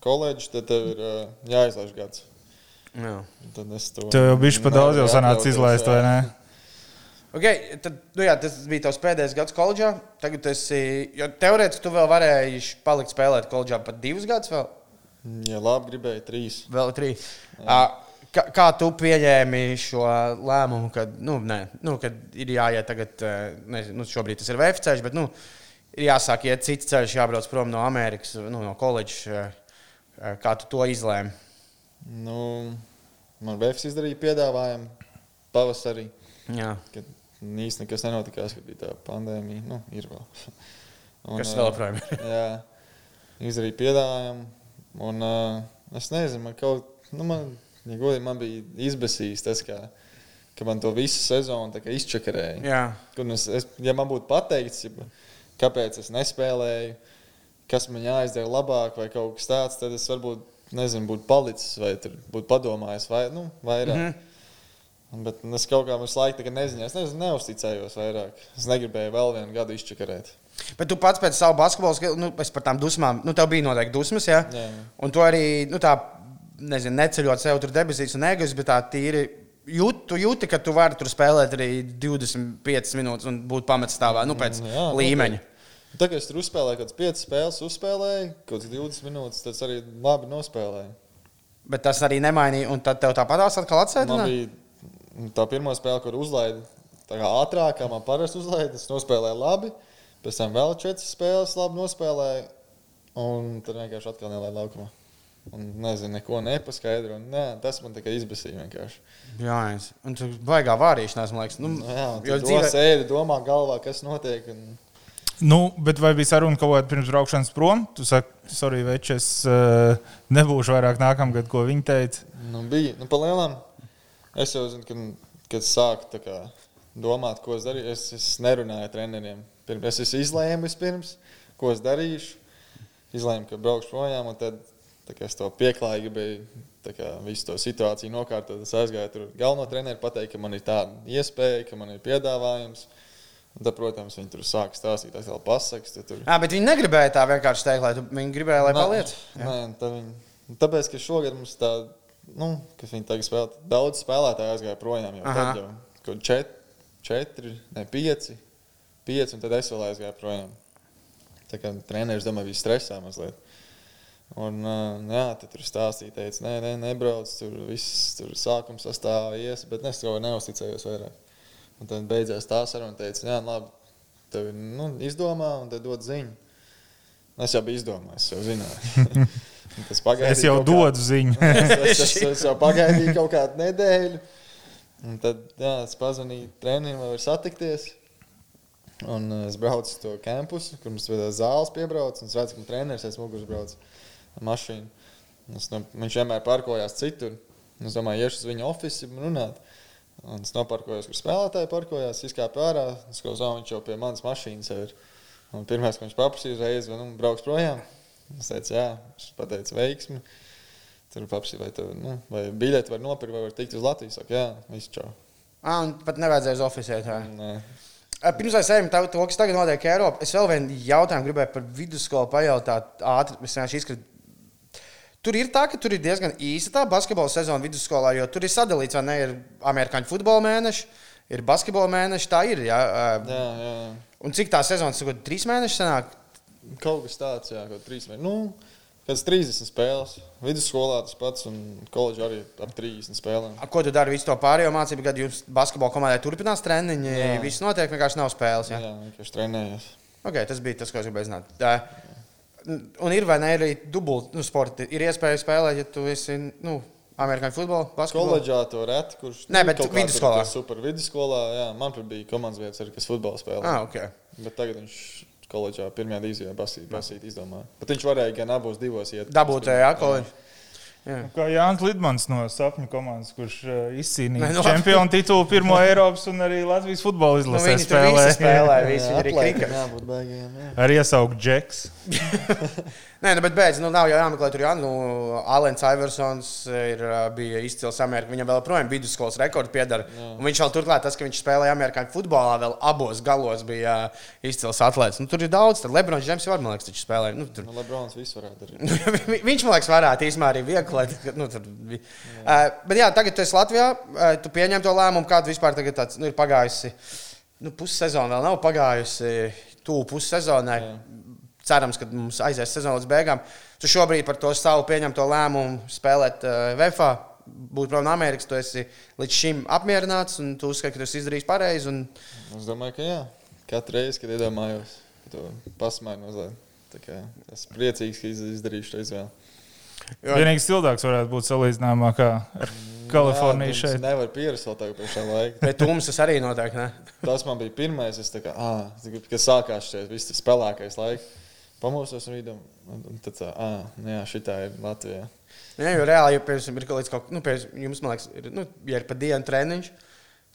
koledžu, tad tev ir uh, jāizlaiž gads. Jā. Tad es to Tev jau bija pa daudz, jau atļauties, izlaist, vai jā. ne? Okay, tad, nu jā, tas bija tavs pēdējais gads koledžā. Tagad tas ir. Teorētiski tu vēl varēji palikt spēlēt koledžā pat divus gadus, vēl, Ja labi gribēju, trīs. vēl trīs. Ā, Kā, kā tu pieņēmi šo lēmumu, kad, nu, nē, nu, kad ir jāiet tagad, eh, nezinu, nu, šobrīd tas ir VF ceļš, bet nu, ir jāsāk iet cits ceļš, jābrauc prom no Amerikas, nu, no koledžas. eh, eh, Kā tu to izlēmi? Nu, man Vēfs izdarīja piedāvājumu pavasarī, Jā. kad īstenībā nekas nenotikās, kad bija tā pandēmija. Nu, ir vēl. Un, Kas ā, vēl joprojām ir? Jā, izdarīja piedāvājumu. Un, uh, es nezinu, man kaut nu, man, ja godīgi, man bija izbēsījis tas, ka, ka man to visu sezonu kā izčakarēja. Jā. Un es, es, ja man būtu pateikts, ja, kāpēc es nespēlēju, kas man jāizdara labāk, vai kaut kas tāds, tad es varbūt nezinu, būtu palicis, vai tur būtu padomājis, vai nu, vairāk. Mm -hmm. Bet es kaut kā visu laiku tā kā nezinu, es nezinu, neusticējos vairāk. Es negribēju vēl vienu gadu izčakarēt. Bet tu pats pēc savu basketbolu, nu, es par tām dusmām, nu, tev bija noteikti dusmas, jā. Jā. Un tu arī, nu, tā, nezinu, neceļot sev tur debesīs un egoist, bet tā tīri. Jūt, tu jūti, ka tu vari tur spēlēt arī 25 minūtes un būt pamatstāvā nu, pēc Jā, līmeņa. noteikti. Tagad es tur uzspēlēju, kaut kādas 5 spēles, uzspēlēju, kaut kādas 20 minūtes, tas arī labi nospēlēju. Bet tas arī nemainīja. Un tad tev tāpatās atkal bija tā pirmā spēle, kur kā ātrāk, kā man parasti uzlaidu. Es nospēlēju labi, pēc tam vēl 4 spēles labi nospēlēju, un tad vienkārši atkal nelaidu laukumā. Un nezinu, neko nepaskaidroju. Nē, tas man tikai izbēsīja vienkārši. Jā, es- un tu baigā vārīšanās, man liekas. Nu, Nu, jā, jo jo dzīvē sēdi, domā galvā, kas notiek. Un... Nu, bet vai bija saruna kaut kāda pirms braukšanas prom? Tu saki, sorry, veči, es uh, nebūšu vairāk nākamgad, ko viņi teica. Nu, bija. Nu, Palielinām. Es jau zinu, kad, kad sāku kā domāt, ko es darīju. Es, es nerunāju ar treneriem. Pirms, es izlēmis vispirms, ko es darīšu. Izlēmu, ka braukšu projām, un tad kā es to pieklāju, gribēju tā kā visu to situāciju nokārtot. Es aizgāju tur galveno treneru, pateicu, ka man ir tāda iespēja, ka man ir piedāvājums. Un tad, protams, viņi tur sāk stāstīt, tas vēl pasakas. Tur... jā, bet viņi negribēja tā vienkārši teikt, lai tu, viņi gribēja, lai Nē, paliec. Nē, tā viņi, tāpēc, ka šogad mums tā, nu, ka viņi tagad spēlē, daudz spēlētāju aizgāja projām jau Aha. tad jau, kaut čet, četri, ne pieci. Pieci, un tad es vēl aizgāju projām. Tā kā treneris, domāju, bija stresā mazliet. Un, jā, tur stāstīja, teica, nē, nē, nebrauc, tur viss tur sākums sastāvies, bet es to neusticējos vairāk. Un tad beidzās tā saruna un teica, jā, labi, tev nu, izdomā un tad dod ziņu. Es jau biju izdomājis, jau zināju. Es jau dodu ziņu. es, es, es jau pagaidīju kaut kādu nedēļu. Un tad jā, es pazvanīju trenerim, vai var satikties. Un uh, es braucu uz to kampusu, kur mums bija zāles piebrauc. un Es redzu, ka treneris aiz muguras brauc ar mašīnu. Es, nu, viņš vienmēr parkojās citur. Es domāju, iešu uz viņa oficiālu un runāt. Un es noparkojos, kur spēlētāji parkojās, izkāpu ārā. Es kā viņš jau pie manas mašīnas ir. Pirmais, ko viņš paprasīja, vai nu, brauks projām. Es teicu, jā, viņš pateica veiksmi. Tur paprasīja, vai, tev, nu, vai biļeti var nopirkt, vai var tikt uz Latvijas. Saka, jā, viss čau. Ah, un pat nevajadzēja uz oficiālu. Pirms mēs ejam to, to, kas tagad notiek Eiropā, es vēl vienu jautājumu gribēju par vidusskolu pajautāt. Ātri, es vienkārši izkrītu. Tur ir tā, ka tur ir diezgan īsa tā basketbola sezona vidusskolā, jo tur ir sadalīts, vai ne, ir amerikāņu futbola mēneši, ir basketbola mēneši. Tā ir. Jā. Jā, jā. Un cik tā sezona, tas trīs mēneši senāk? Kaut kas tāds, jā, kaut trīs vai nu, kāds 30 spēles. Vidusskolā tas pats, un koledžā arī ap 30 spēlēm. A, Ko tu dari visu to pārējo mācību gadu? Jūs basketbola komandai turpinās treniņi, Jā. viss notiek, vienkārši nav spēles. Jā, Jā. vienkārši trenējos. Okay, tas bija tas, ko es gribēju zināt. Tā, un ir vai ne arī dubulti nu, sporti? Ir iespēja spēlēt, ja tu esi nu, amerikāņu futbolu, basketbolu. Koledžā to reti, kurš Nē, bet vidusskolā. Super vidusskolā, jā, man tur bija komandas vietas arī, kas futbolu spēlē. Ah, okay. Bet tagad viņš koledžā pirmajā divīzijā basīt, basīt izdomāja. Bet viņš varēja gan abos divos iet. Dabūt, jā, kolēģi. Jā. Kā Jānis Lidmans no sapņu komandas, kurš uh, izcīnīja Nē, nu, čempionu titulu pirmo Eiropas un arī Latvijas futbola Nu, izlasē viņi tur visi spēlē, visi Jā, arī atlētiem krikets. jābūt baigiem. Jā. Ar iesaukt Džeks. Nē, nu, bet beidz, nu, nav jau jāmeklē tur, jā, nu, Alens Iversons ir, ā, bija izcils Amerikā. Viņam vēl joprojām vidusskolas rekords piedara. Un viņš vēl turklāt, tas, ka viņš spēlēja amerikāņu futbolā, vēl abos galos bija ā, izcils atlētājs. Nu, tur ir daudz, tur Lebrons Džems jau, man liekas, taču spēlēja. Nu, tur, Nu, Lebrons visu varētu darīt. Nu, vi- viņš man liekas, varētu īstenībā arī viegli. Nu, tur, vi- uh, bet, jā, tagad tu esi Latvijā. Uh, tu pieņem to lēmumu, kāda vispār tagad tāds, nu, ir pagājusi. Nu, pussezona vēl nav pagājusi. Tuvu pussezonai. Cerams, ka mums aizies sezona līdz beigām. Tu šobrīd par to savu pieņemto lēmumu spēlēt uh, VFā. Būt prom no Amerikas, tu esi līdz šim apmierināts un tu uzskati, ka tu esi izdarījis pareizi. Un... Es domāju, ka jā. Katru reizi, kad iedomājos, to pasmaiņu mazliet. Esmu priecīgs, ka iz- izdarīju šo izvēli. Jo- Vienīgais cilvēks varētu būt salīdzināmā kā ar Kaliforniju šeit. Es nevaru pierast vēl tagad pie šā laika. Bet tums tas arī noteikti. Ne? Tas man bija pirmais, kad sākās šis viss tas spēlēkais laiks. Pamosos un rītam, un tad tā, ah, nu jā, šitā ir Latvijā. Jā, jo reāli, ja piemēram, ir kaut kāds, nu, piemēram, jums, man liekas, ir, nu, ja ir pa dienu treniņš,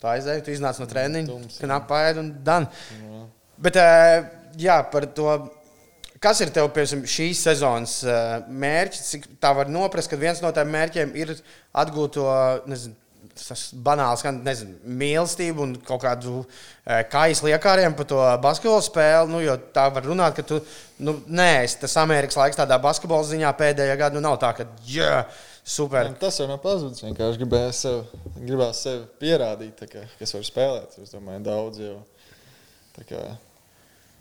tā aizēja, tu iznāc no treniņa, Tums, jā. knap pāri un dan. Nu, Bet, jā, par to, kas ir tev, piemēram, šīs sezonas mērķis, cik tā var noprast, ka viens no tiem mērķiem ir atgūt to, nezinu, tas banāls, nezinu, mīlestību un kaut kādu e, kājas liekāriem par to basketbolu spēli. Nu, jo tā var runāt, ka tu, nu, nē, tas Amerikas laiks tādā basketbola ziņā pēdējā gada nu, nav tā, ka, jā, super. Un Tas jau nav pazudis. Vienkārši gribēju sev, gribās sev pierādīt, kā, kas var spēlēt. Es domāju, daudz jau. Kā,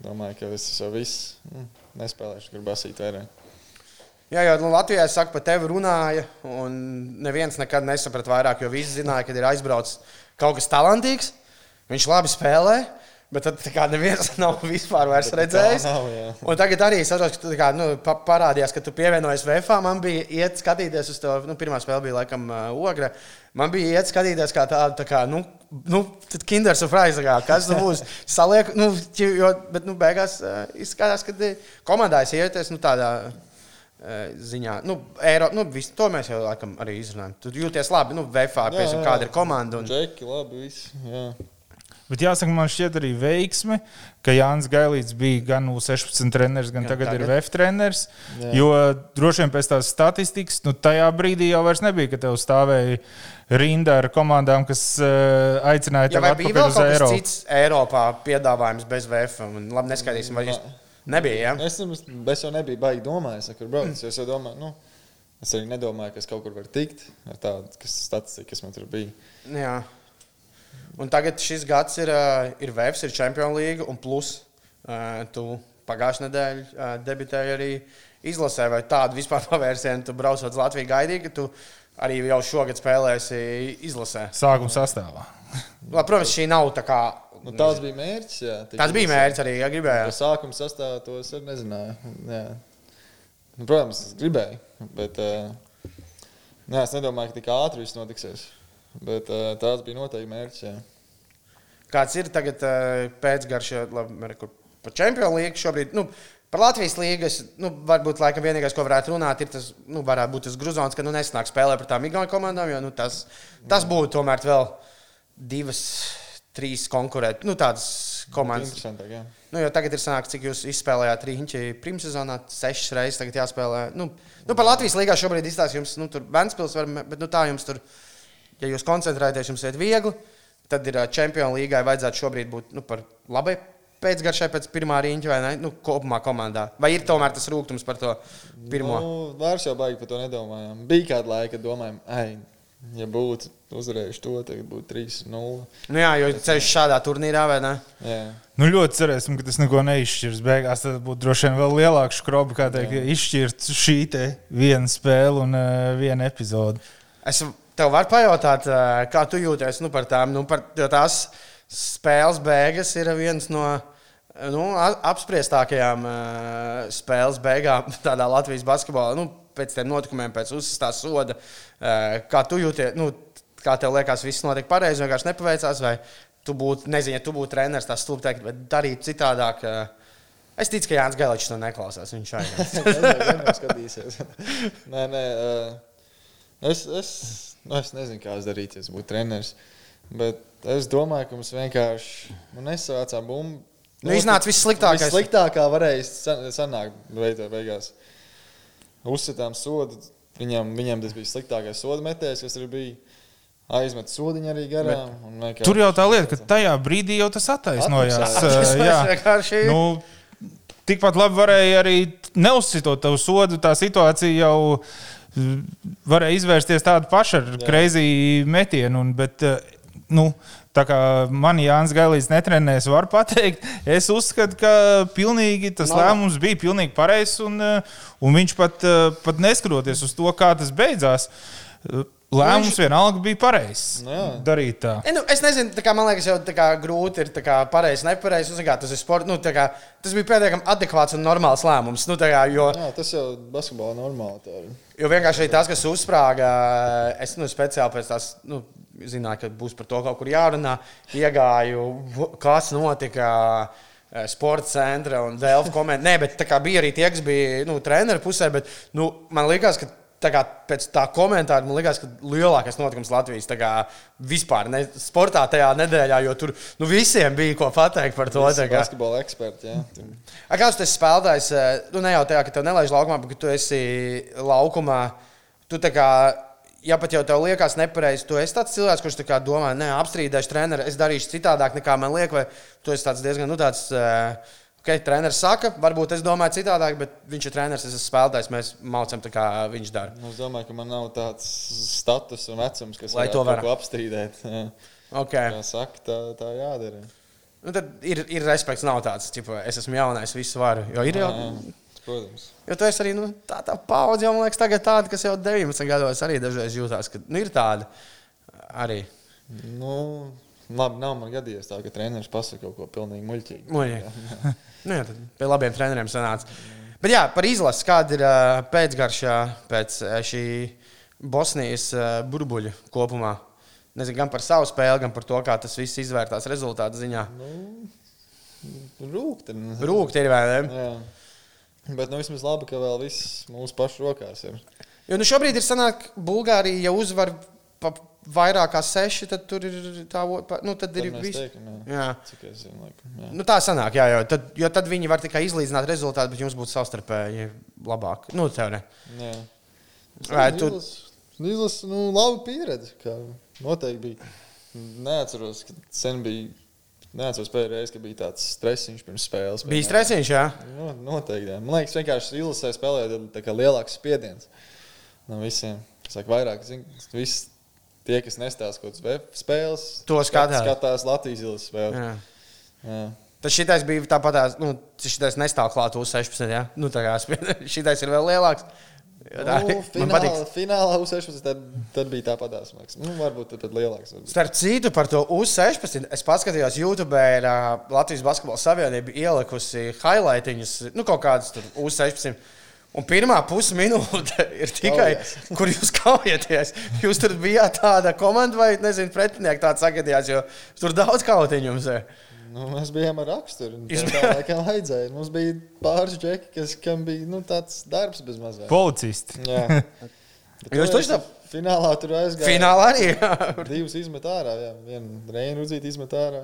domāju, ka es jau viss nu, nespēlēšu, gribu basīt vairāk. Jā, jau nu, Latvijā es saku, par tevi runāja, un neviens nekad nesaprata vairāk, jo visi zināja, ka ir aizbraucis kaut kas talantīgs. Viņš labi spēlē, bet tad kā neviens nav vispār redzējis. nav, jā. Un tagad arī es saprotu, ka tu kā, nu, pa parādījās, ka tu pievienojies VFā. Man bija iet skatīties uz to, nu, pirmā spēle bija laikam uh, Ogra. Man bija iet skatīties kā tādu, tā kā, nu, nu Kinder surprise, kā, kas tur būs. Saliek, nu, jo, bet, nu, beigās uh, izskatās, ka komandā es ieties, nu, tādā ziņā, nu, Eiro, nu visu, to mēs jau laikam arī izrunājam. Tu jūties labi, nu, VFā, piemēram, kāda ir komanda. Un... Džeki, labi, viss. Jā. Bet jāsaka, man šķiet arī veiksme, ka Jānis Gailīts bija gan U16 treneris, gan Gan tagad, tagad ir. VF treneris. Jā. Jo droši vien pēc tās statistikas, nu tajā brīdī jau vairs nebija, ka tev stāvēja rinda ar komandām, kas uh, aicināja Ja tevi atpakaļ uz Eiropu. cits Eiropā piedāvājums bez VF? Un, labi, neskaitīsim, vai jūs nebija. Ja? Es, nemaz- es jau nebiju baigi domājis, kur braukt. Es jau domāju, nu, es arī nedomāju, ka es kaut kur varu tikt ar tādu kas statistika, kas man tur bija. Jā. Un tagad šis gads ir, uh, ir VFS, ir Champions League, un plus uh, tu pagājušajā nedēļā uh, debitēji arī izlasē, vai tādu vispār pavērsienu tu braucot uz Latviju gaidīji, ka tu arī jau šogad spēlēsi izlasē. Sākuma sastāvā. Labi, protams, šī nav tā kā. Nu, tāds bija mērķis. Jā, tik Tas bija mērķis arī, ja To gribēju. sākuma sastāvā to es arī nezināju. Jā. Nu, protams, es gribēju, bet uh, jā, es nedomāju, ka tik ātri viss notiksies. Bet uh, tāds bija noteikti mērķis. Jā. Kāds ir tagad uh, pēcgarš, kur par Champions League šobrīd? Nu, Par Latvijas līnijas, nu, varbūt laikam vienīgais, ko varētu runāt, ir tas, nu, varētu būt tas grūzons, ka nu, nesanāk spēlēt par tām Igaunijas komandām, jo nu, tas, tas būtu tomēr vēl divas, trīs konkurēt, nu, tādas komandas. Nu, tagad ir sanāks, cik jūs izspēlējāt rīņķi pirmssezonā, sešas reizes tagad jāspēlē. Nu, nu, par Latvijas līgā šobrīd izstāsta jums, nu, tur Ventspils var, bet nu, tā jums tur, ja jūs koncentrēties, jums iet viegli, tad ir Champions līgai vajadzētu šobrīd būt nu, par labai pēcgaršai pēc pirmā rīņķa vai ne? Nu, kopumā komandā. Vai ir tomēr tas rūkums par to pirmo? Nu, vairs jau baigi par to nedomājām. Bija kāda laika, kad domājām, ej, ja būtu uzvarējuši to, tad būtu 3-0. Nu, jā, jo ceļš šādā turnīrā vai ne? Jā. Nu, ļoti cerēsim, ka tas neko neizšķirs. Beigās tad būtu droši vien vēl lielāka skroba, kā teikt, izšķirt šī te viena spēle un uh, viena epizode. Es tev varu pajautāt, eh, kā tu jūties nu, par tām. Nu, par, jo tās spēles beigas ir viens no nu, a- apspriestākajām eh, spēles beigām tādā Latvijas basketbolā. Nu, pēc tam notikumiem, pēc uzstāstā soda. Eh, Kā tu jūties? Nu, kā tev liekas, viss notiek pareizi, vienkārši nepaveicās? Vai tu būtu, nezinu, ja tu būtu treneris, tā stulbi teikt, bet darīt citādāk? eh, Es ticu, ka Jānis Galičs to neklausās. Viņš vienmēr skatīsies. nē, nē, uh, es, es, nu, es nezinu, kā es darītu, ja būtu treneris. Bet es domāju, ka mums vienkārši nu, nesavācām bumbu. Nu, iznāca vissliktākais. Sliktākā varēja san- sanākt beigās. Uzsitām sodu. Viņam, viņam tas bija sliktākais soda metējs, kas arī bija. Aizmet sodiņu arī garām. un vienkārši- Tur jau tā lieta, ka tajā brīdī jau tas attaisnojās. Atmaksājās. Uh, jā. vienkārši. Nu, tikpat labi varēja arī neuzsitot tavu sodu. Tā situācija jau varēja izvērsties tāda paša ar kreizi metienu. Un, bet, nu, tā kā man Jānis Gailīts netrenēs, var pateikt, es uzskatu, ka pilnīgi tas Nav. lēmums bija pilnīgi pareizs. Un, eh, un viņš pat, eh, pat neskatoties uz to, kā tas beidzās. eh, Lēmums vienalga bija pareizs. Jā. Darīt tā. E, nu, es nezinu, kā, man liekas, jau tā kā, grūti ir kā, pareizi, nepareizi. Kā, tas, ir sport, nu, kā, tas bija pietiekami adekvāts un normāls lēmums. Nu, kā, jo, Jā, tas jau basketbolā normāli. Jo vienkārši tas, kas uzsprāga, es nu, speciāli pēc tās. Nu, Zināju, ka būs par to kaut kur jārunā. Iegāju, kas notika eh, sporta centra un Dēlķa komentē. Nē, bet bija arī tie, kas bija nu, treneru pusē. Bet, nu, man liekas, ka tā kā, pēc tā komentāra man liekas, ka lielākais notikums Latvijas kā, vispār ne, sportā tajā nedēļā, jo tur nu, visiem bija ko pateikt par to. Tā kā. Basketbola A, Kāds tas spēlētājs, eh, nu ne jau tajā, ka tev nelaiž laukumā, bet tu esi laukumā. Tu kā, ja pat jau tev liekas nepareizi, tu esi tāds cilvēks, kurš tā domā, ne, apstrīdēšu treneru, es darīšu citādāk nekā man liek, vai tu esi tāds diezgan, nu tāds. eh, Okay, treneris saka, varbūt es domāju citādāk, bet viņš ir treneris, es esmu spēlētājs. Mēs mācām, tā kā viņš dara. Nu, Es domāju, ka man nav tāds status un vecums, kas Lai to varētu. apstrīdēt. Jā. Okay. Kā saka, tā, tā jādara. Nu, tad ir, ir respekts, nav tāds, ka es esmu jaunais, visu varu. Jo ir jau. Jā, Protams. Jo tu esi arī nu, tā, tā paudze, jau man liekas, tagad tāda, kas jau 19 gados arī dažreiz jūtās, ka nu, ir tāda arī. Nu, labi, nav man gadījies tā, ka treneris pasaka kaut ko pilnīgi muļķīgu. Muļķīgi. Nu, jā, tad pie labiem treneriem sanāca. Bet jā, par izlasi, kāda ir pēcgaršā pēc šī Bosnijas burbuļa kopumā? Nezinu, gan par savu spēli, gan par to, kā tas viss izvērtās rezultātu ziņā. Rūkt. ir. Rūkti ir? Jā. Bet nu, vismaz labi, ka vēl viss mūsu pašu rokās ir. Jo nu, šobrīd ir sanāk, Bulgārija jau uzvar pa vairāk kā seši, tad tur ir tā, nu, tad Tad ir viss. Jā. Cik es zinu, laikam. Jā. Nu, tā sanāk, jā, jo tad, jo tad viņi var tikai izlīdzināt rezultātu, bet jums būtu savstarpēji labāk. Nu, tev ne. Jā. Vai tu- Nīlas, nu, laba pieredze. Kā noteikti bija. Neatceros, ka sen bija. Neatceros pēdējā reize, kad bija tāds stresiņš pirms spēles. Bija stresiņš, jā. No, noteikti. Jā. Man liekas, vienkārši tā kā lielāks spiediens no visiem. Es saku, vairāk, zin, viss tie, kas nestāsta kaut kādas spēles, To skatās. skatās Latvijas ilas spēles. Jā. Jā. Tas šitais bija tāpat, nu, šitais nestāv klāt uz 16. Ja? Nu, tā kā šitais ir vēl lielāks. Jo Tā, Nu, finālā, finālā U16 tad, tad bija liekas. Nu, varbūt tad pat lielāks. Varbūt. Starp citu, par to U16. Es paskatījos, YouTube ir uh, Latvijas Basketbola Savienība ielikusi highlightiņus, nu, kaut kādas tur U16. Un pirmā pusminūte ir tikai, oh, kur jūs kaujaties. Jūs tur bijāt tāda komanda vai, nezinu, pretinieki tāds sagadījās, jo tur daudz kautiņu jums ir. Nu, mēs bijām ar raksturu. kā vajadzēja. Mums bija pāris džeki, kas, kam bija nu, tāds darbs bez mazliet. Policisti. Jā. Jūs taču tā- Finālā tur aizgāja. Finālā arī. jā. Divus izmet ārā. Jā. Vienu Reinu Rudzīti izmet ārā.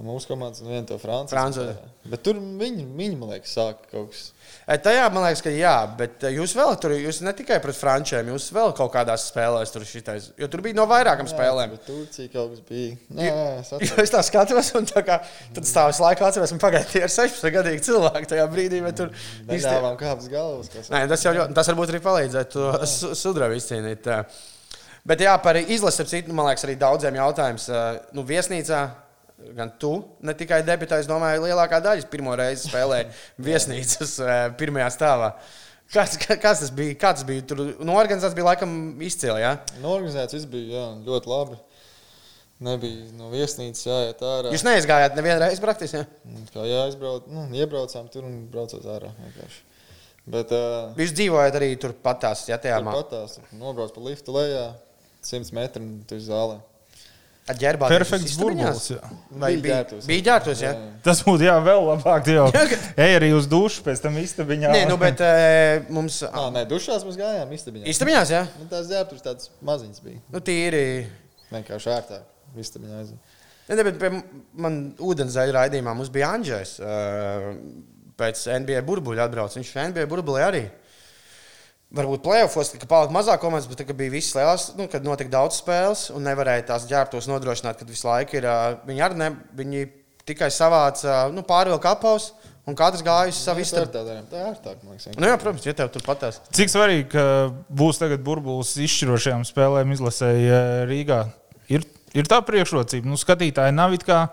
No mūsu komandas un vienu to Franciju. Bet tur viņi, viņi man liekas, sāka kaut kas. E, Tajā man liekas, ka jā, bet e, jūs vēl tur, jūs ne tikai pret frančiem, jūs vēl kaut kādās spēlēs tur šitais, jo tur bija no vairākām spēlēm. Bet Turcija kaut kas bija. Nē, es Jo atceros. es tā skatos, un tā kā, tad stāv visu laiku atceros, un pagaidi, tie ir 16 gadīgi cilvēki tajā brīdī, bet tur Neļāvām kāpnes galvas. Nē, tas jau ļoti, tas varbūt arī palīdzētu sudrabu izcīnīt. ā. Bet jā, par izlasi, man liekas, arī daudziem jautājums. Nu, viesnīcā, gan tu, ne tikai debitēji, es domāju, lielākā daļa pirmo reizi spēlēja viesnīcas ā, pirmajā stāvā. Kā- kāds tas bija? Kā tas bija? Tur no organizācijas bija laikam izcili, jā? Norganizēts viss bija jā, ļoti labi. Nebija no viesnīcas jāiet ārā. Jūs neizgājāt nevienu reizi praktiski, jā? Kā jāizbrauc, nu, iebraucām tur un braucot ārā. vienkārši. Bet uh, Jūs dzīvojat arī tur patās, jā, tajā mākslā. patās, nobrauc pa liftu lejā, 100 metru un tu zālē. Ar ģērbā. Perfekts burbulis. jā. Vai Bija ģērbtuves, Bija ģērbtos, jā? Tas būtu jā, vēl labāk. Jau ej arī uz dušu, pēc tam istabiņā. Nē, nu, bet e, mums. Ah, nē, dušās mēs gājām istabiņā. Istabiņās, jā? Nu, tās ģērbtuves tādas maziņas bija. Nu, tīri. Vienkārši ērtāk. Istabiņā aiziet. Ne, ne, bet pie man ūdenzēļa raidījumā mums bija Andrzejs. Uh, pēc NBA burbuļa atbrauc. Viņš NBA burbulī arī. Varbūt plēsofos, ka palika mazāk komandas, bet tā, bija visas lielās, nu, kad notika daudz spēles un nevarēja tās ģērbtos nodrošināt, kad visu laiku ir. Viņi arī ne, viņi tikai savāca nu, pārvilku apaus un katrs gāja uz savu Nu, tā ir tā. Tā ir ērtāk, man liekas. Nu, jā, protams, ja tev tur patās. Cik svarīgi, ka būs tagad burbulis izšķirošajām spēlēm izlasēji Rīgā? Ir, ir tā priekšrocība. Nu, skatītāji nav it kā,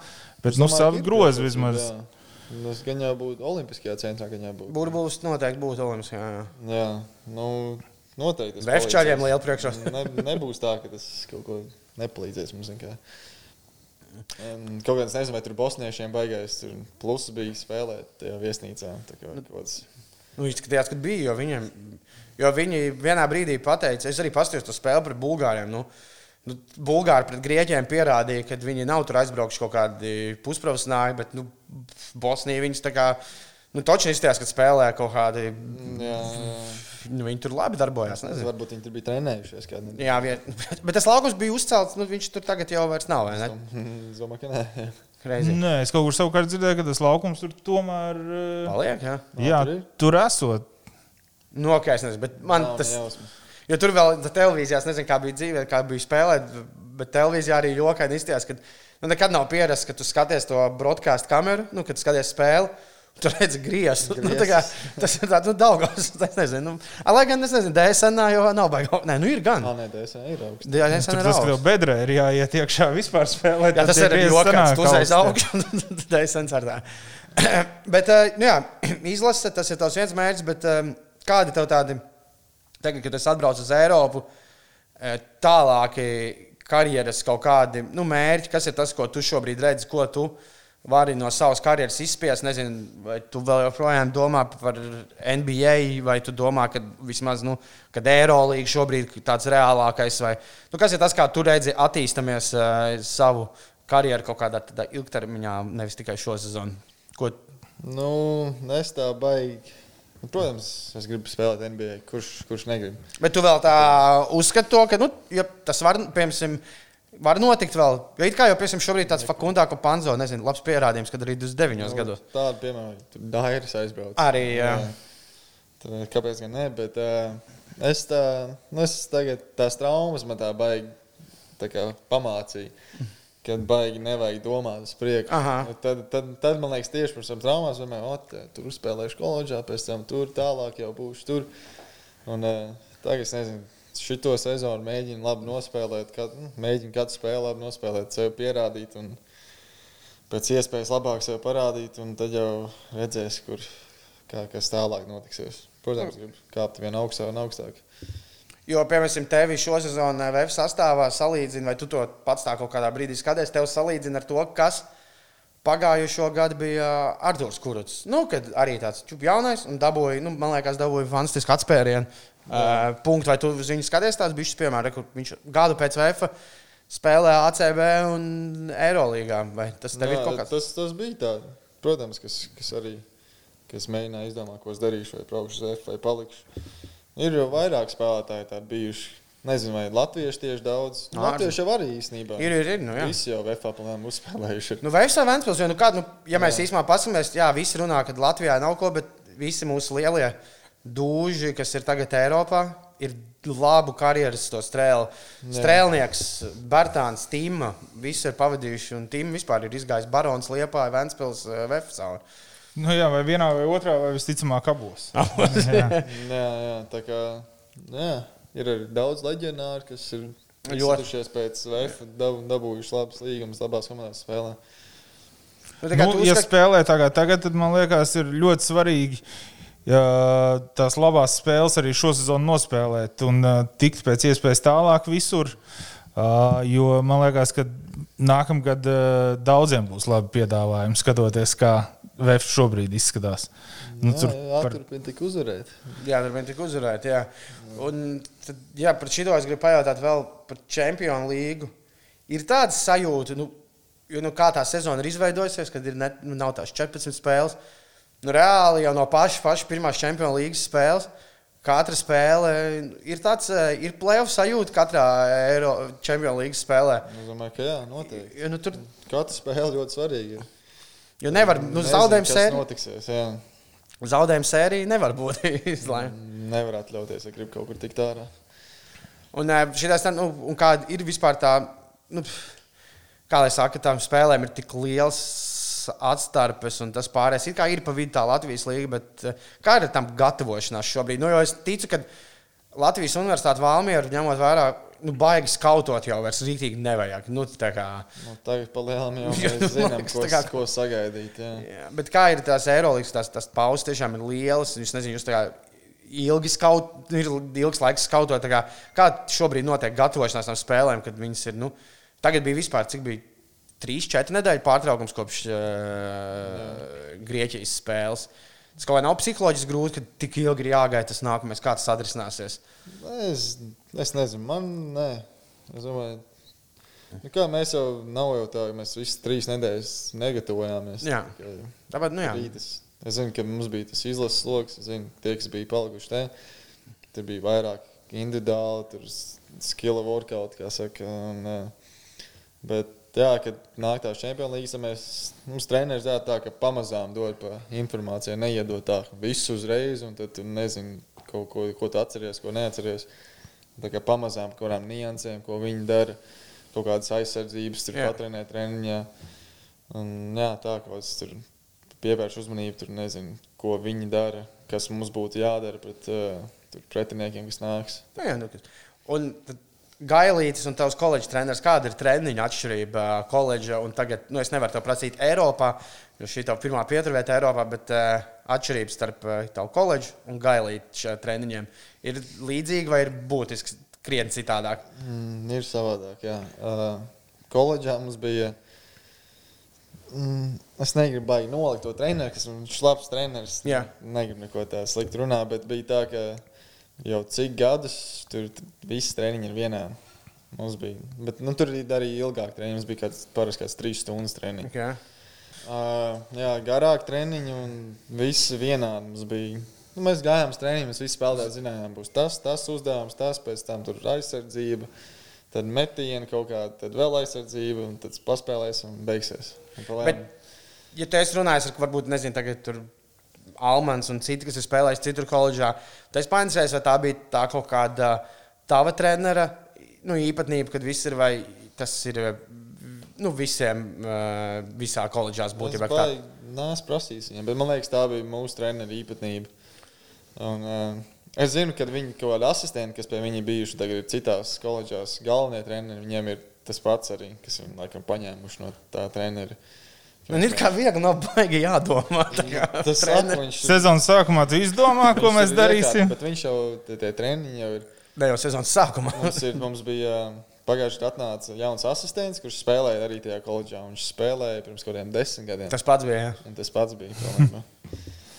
bet nu, grozi priekšrocība, vismaz. jā. Tas gan jau būtu Olimpiskajā centrā, jau būtu. Burbulis noteikti būtu Olimps. Jā, jā. Nu, noteikti. Vefčāļiem liela priekšrocība. Ne, nebūs tā, ka tas kaut ko nepalīdzēs mums. Kaut kāds nezinu, vai tur bosniešiem baigais tur pluss bija spēlēt tajā viesnīcā. Tā kā kāds- Nu, izskatījās, ka bija. Jo, viņiem, jo viņi vienā brīdī pateica, es arī paskatījos to spēli pret Bulgāriem. Nu, nu, Bulgāri pret Grieķiem pierādīja, ka viņi nav tur aizbraukuši kaut kādi pusprofesionāļi, bet nu, Bosnija viņus tā kā. Nu, Točs izskatījās, ka spēlē kaut kādi. Jā, jā. Nu, viņi tur labi darbojās. nezinu. Varbūt viņi tur bija trenējušies. nedēļu. Jā, vien, bet tas laukums bija uzcelts. Nu, viņš tur tagad jau vairs nav. vai ne? Es domāju, ka nē. jā. Reizi. Nē, es kaut kur savukārt dzirdēju, ka tas laukums tur tomēr. eh, Paliek, jā. Jā, tur ir? tur esot. Nu, ok, es nezinu, bet man Nav tas. ne jausmas. Jo tur vēl tā televīzijā, es nezinu, kā bija dzīve, kā bija spēlēt, bet televīzijā arī jokaini izties, ka nu, nekad nav pierasts, ka tu skaties to broadcast kameru, nu, kad skaties spēli. Tur redzi, griezt. Nu, tā kā, tas ir tāds nu, daudzs. Es nezinu, nu, lai gan es nezinu, DSN jau nav baigts. Nē, nu ir gan. Ah, nē, tas ir augsts. DSN Tur ir tas, augsts. bedrē ir jāiet iekšā vispār spēlēt. Jā, tas ir joks. Tu uzreiz augsti. augstu. DSN ar tā. Bet, nu, jā, izlase, tas ir tavs viens mērķis, bet kādi tev tādi, tagad, kad es atbraucu uz Eiropu, eh, tālāki karjeras kaut kādi nu, mērķi, kas ir tas, ko tu šobrīd redzi, ko tu vari no savas karjeras izspiest. Nezinu, vai tu vēl joprojām domā par NBA, vai tu domā, ka vismaz nu, kad Eirolandā šobrīd ir tāds reālākais, vai nu, kas ir tas, kā tu redzi, attīstāmies uh, savu karjeru kaut kādā ilgtermiņā, nevis tikai šo sezonu. Ko, Nu, es tā baigi. Nu, Protams, es gribu spēlēt NBA. Kurš, kurš negrib? bet tu vēl tā uzskati to, ka nu, ja tas var, piemēram, var notikt vēl. Jo it kā jau, piemēram, šobrīd tāds Fakundā, ko Panzo, nezinu, labs pierādījums, kad arī 29 gados. Tāda, piemēram, tur Dairis aizbrauc. Arī, jā. Tad, kāpēc gan ne? Bet uh, es tā, nu, es tagad tās traumas man tā baigi tā kā pamācīja. Kad baigi nevajag domāt uz priekšu. Aha. Tad, tad, tad man liekas, tieši par savām traumām, vienmēr, ot, tur uzspēlēšu koledžā, pēc tam tur tālāk jau būšu tur. Un uh, tagad es nezinu, šito sezonu mēģina labi nospēlēt, kad, nu, mēģina katru spēli labi nospēlēt, sev pierādīt un pēc iespējas labāk sev parādīt, un tad jau redzēs, kur, kā, kas tālāk notiksies. Protams, grib kāpt vien augstāk un augstāk. Jo, piemēram, tevi šo sezonu VF sastāvā salīdzina, vai tu to pats tā kaut kādā brīdī skaties, tev salīdzina ar to, kas pagājušo gadu bija Arthurs Kuruts. Nu, kad arī tāds jaunais un dabūja, nu, man liekas, dabūja fantastisku atspērienu. Uh, punktu, vai tu viņu skaties tās bišķis, piemēram, kur viņš gadu pēc VF spēlē ACB un Eirolīgā, vai tas tev Jā, ir kaut kas? tas, tas bija tā. Protams, kas, kas arī kas mēģināja izdomāt, ko es darīšu, vai braukšu uz F vai palikšu. Ir jau vairāk spēlētāji tādi bijuši. Nezinu, vai latvieši tieši daudz. Ārzem. Latvieši jau arī īstenībā. Ir, ir, ir, nu, jā. Visi jau VF plānām uzspēlējuši. Nu, vai Vēnspils, jo, nu, kā, nu, ja mēs īstenībā paskatāmies, jā, visi runā, ka Latvijā nav ko, bet visi mūsu lielie dūži, kas ir tagad Eiropā, ir labu karjeras to strēlu. Strēlnieks, Bērtāns, Tīma, visi ir pavadījuši, un Tīma vispār ir izgājis Barons Liepā, Vēnspils, Vefsāla. Nu, jā, vai vienā vai otrā, vai visticamāk abos. jā. Jā, jā, tā kā jā, ir arī daudz leģionāru, kas ir Ļoti. izcīnījušies pēc VF, dab, dabūjuši labas līgumas, labās komandās spēlē. Nu, tā kā tu ja spēlē tagad, tagad, tad man liekas, ir ļoti svarīgi ja tās labās spēles arī šo sezonu nospēlēt un uh, tikt pēc iespējas tālāk visur. Uh, jo man liekas, ka nākamgad uh, daudziem būs labi piedāvājumi, skatoties, kā VF šobrīd izskatās. Nu, Jā, tur par- turpina tik uzvarēt. Jā, tur bija tik uzvarēta. Jā. Un, tad, jā, par šito es gribu pajautāt vēl par Čempionu līgu. Ir tāda sajūta, nu, jo, nu, kā tā sezona ir izveidojusies, kad ir ne, nu, nav tās 14 spēles. Nu, reāli jau no paša, paša pirmās Čempionu līgas spēles. Katra spēle ir tāds, eh, ir playoff sajūta katrā Eiro Čempionu līgas spēlē. Es domāju, ka jā, noteikti. Jo, nu, tur, Katra spēle ļoti svarīga. Jo nevar, nu, zaudējuma sērija, notiksies. Jā. zaudējuma sērija nevar būt izlēmta. Nevar atļauties, ja grib kaut kur tikt ārā. Un, ē, šitās, tā, nu, un kā ir vispār tā, nu, kā lai saka, tām spēlēm ir tik liels atstarpes un tas pārējais. It kā ir pa vidu tā Latvijas līga, bet ē, kā ir tam gatavošanās šobrīd? Nu, jo es ticu, ka Latvijas universitāte Valmieru ņemot vērā, nu, baigi skautot jau vairs rītīgi nevajag. Nu, tā kā, Nu, tagad palielam jau Jā, mēs zinām, ko, kā- ko sagaidīt. Jā. Jā, bet kā ir tās aerolīgas, tās, tās pauzes tiešām ir lielas. un Es nezinu, jūs tā kā ilgi skaut, ir ilgs laiks skautot. Kā, kā šobrīd notiek gatavošanās tam spēlēm, kad viņas ir, nu, tagad bija vispār, cik bija 3-4 nedēļu pārtraukums kopš uh, Grieķijas spēles. Tas kaut kā nav psiholoģiski grūti, ka tik ilgi ir jāgaida tas nākamais, kā tas atrisināsies. Es, es nezinu, man nē. Es domāju, nu kā mēs jau nav jau tā, ka mēs visas trīs nedēļas negatavojāmies. Jā. Tikai Tāpēc, nu jā, rītas. Es zinu, ka mums bija tas izlases lokus, es zinu, tie, kas bija palikuši te, tur bija vairāk individuāli, tur skilla workout, kā saka. Un, bet, jā, kad nāk tās čempionu līgas, tad mēs, mums treneris dara tā, ka pamazām dod pa informāciju, neiedod tā visu uzreiz, un tad tu nezini, ko, ko, ko tu atceries, ko neatceries. Tā kā pamazām, par kurām niansēm, ko viņi dara, kaut kādas aizsardzības, tur Jā. patrēnē treniņā. Un, jā, tā kā es tur pievēršu uzmanību, tur nezinu, ko viņi dara, kas mums būtu jādara pret uh, pretiniekiem, kas nāks. Nu, jā, nu, un tad Gailītis un tavs koledžas treneris, kāda ir treniņa atšķirība koledža un tagad, nu, es nevaru to prasīt Eiropā, jo šī ir tava pirmā pieturvieta Eiropā, bet uh, atšķirības starp uh, tavu koledžu un Gailītis treniņiem ir līdzīga vai ir būtiski krietni citādāk? Mm, ir savādāk, jā. Uh, koledžā mums bija. Mm, es negribu baigi nolikt to treneru, kas ir labs treneris. Jā. Negribu neko tādu sliktu runāt, bet bija tā, ka jau cik gadus tur t- visi treniņi ir vienā. Mums bija, bet nu, tur arī ilgāk treniņi. Mums bija kāds parasti kāds trīs stundas treniņš. Okay. Uh, jā, garāk treniņi un viss vienādi mums bija. Nu, mēs gājām uz treniņu, mēs visi spēlētāji zinājām, būs tas, tas uzdevums, tas pēc tam tur aizsardzība, tad metiena kaut kāda, tad vēl aizsardzība, un tad paspēlēsim un beigsies. Un Bet, ja tu esi runājis ar, varbūt, nezinu, tagad tur Almans un citi, kas ir spēlējuši citur koledžā, tad es painteresējos, vai tā bija tā kaut kāda tava trenera nu, īpatnība, kad viss ir vai tas ir nu, visiem, uh, visā koledžā būtībā. kā- baigi- Nē, es prasīju viņam, bet man liekas, tā bija mūsu treneru īpatnība. Un, uh, Es zinu, ka viņi kaut kādi asistenti, kas pie viņa bijuši, tagad ir citās koledžās, galvenie treneri. Viņiem ir tas pats arī, kas viņi laikam paņēmuši no tā trenera. Man ir kā viegli, nav baigi jādomā. Tas viņš Sezonas sākumā tu izdomā, ko mēs darīsim. Bet viņš jau, tie, tie treniņi jau ir. Ne jau sezonas sākumā. Mums, ir, mums bija pagājušajā gadā atnāca jauns asistents, kurš spēlēja arī tajā koledžā. Viņš spēlēja pirms kaut kādiem desmit gadiem. Tas pats bija. jā. Un tas pats bija. pilnībā.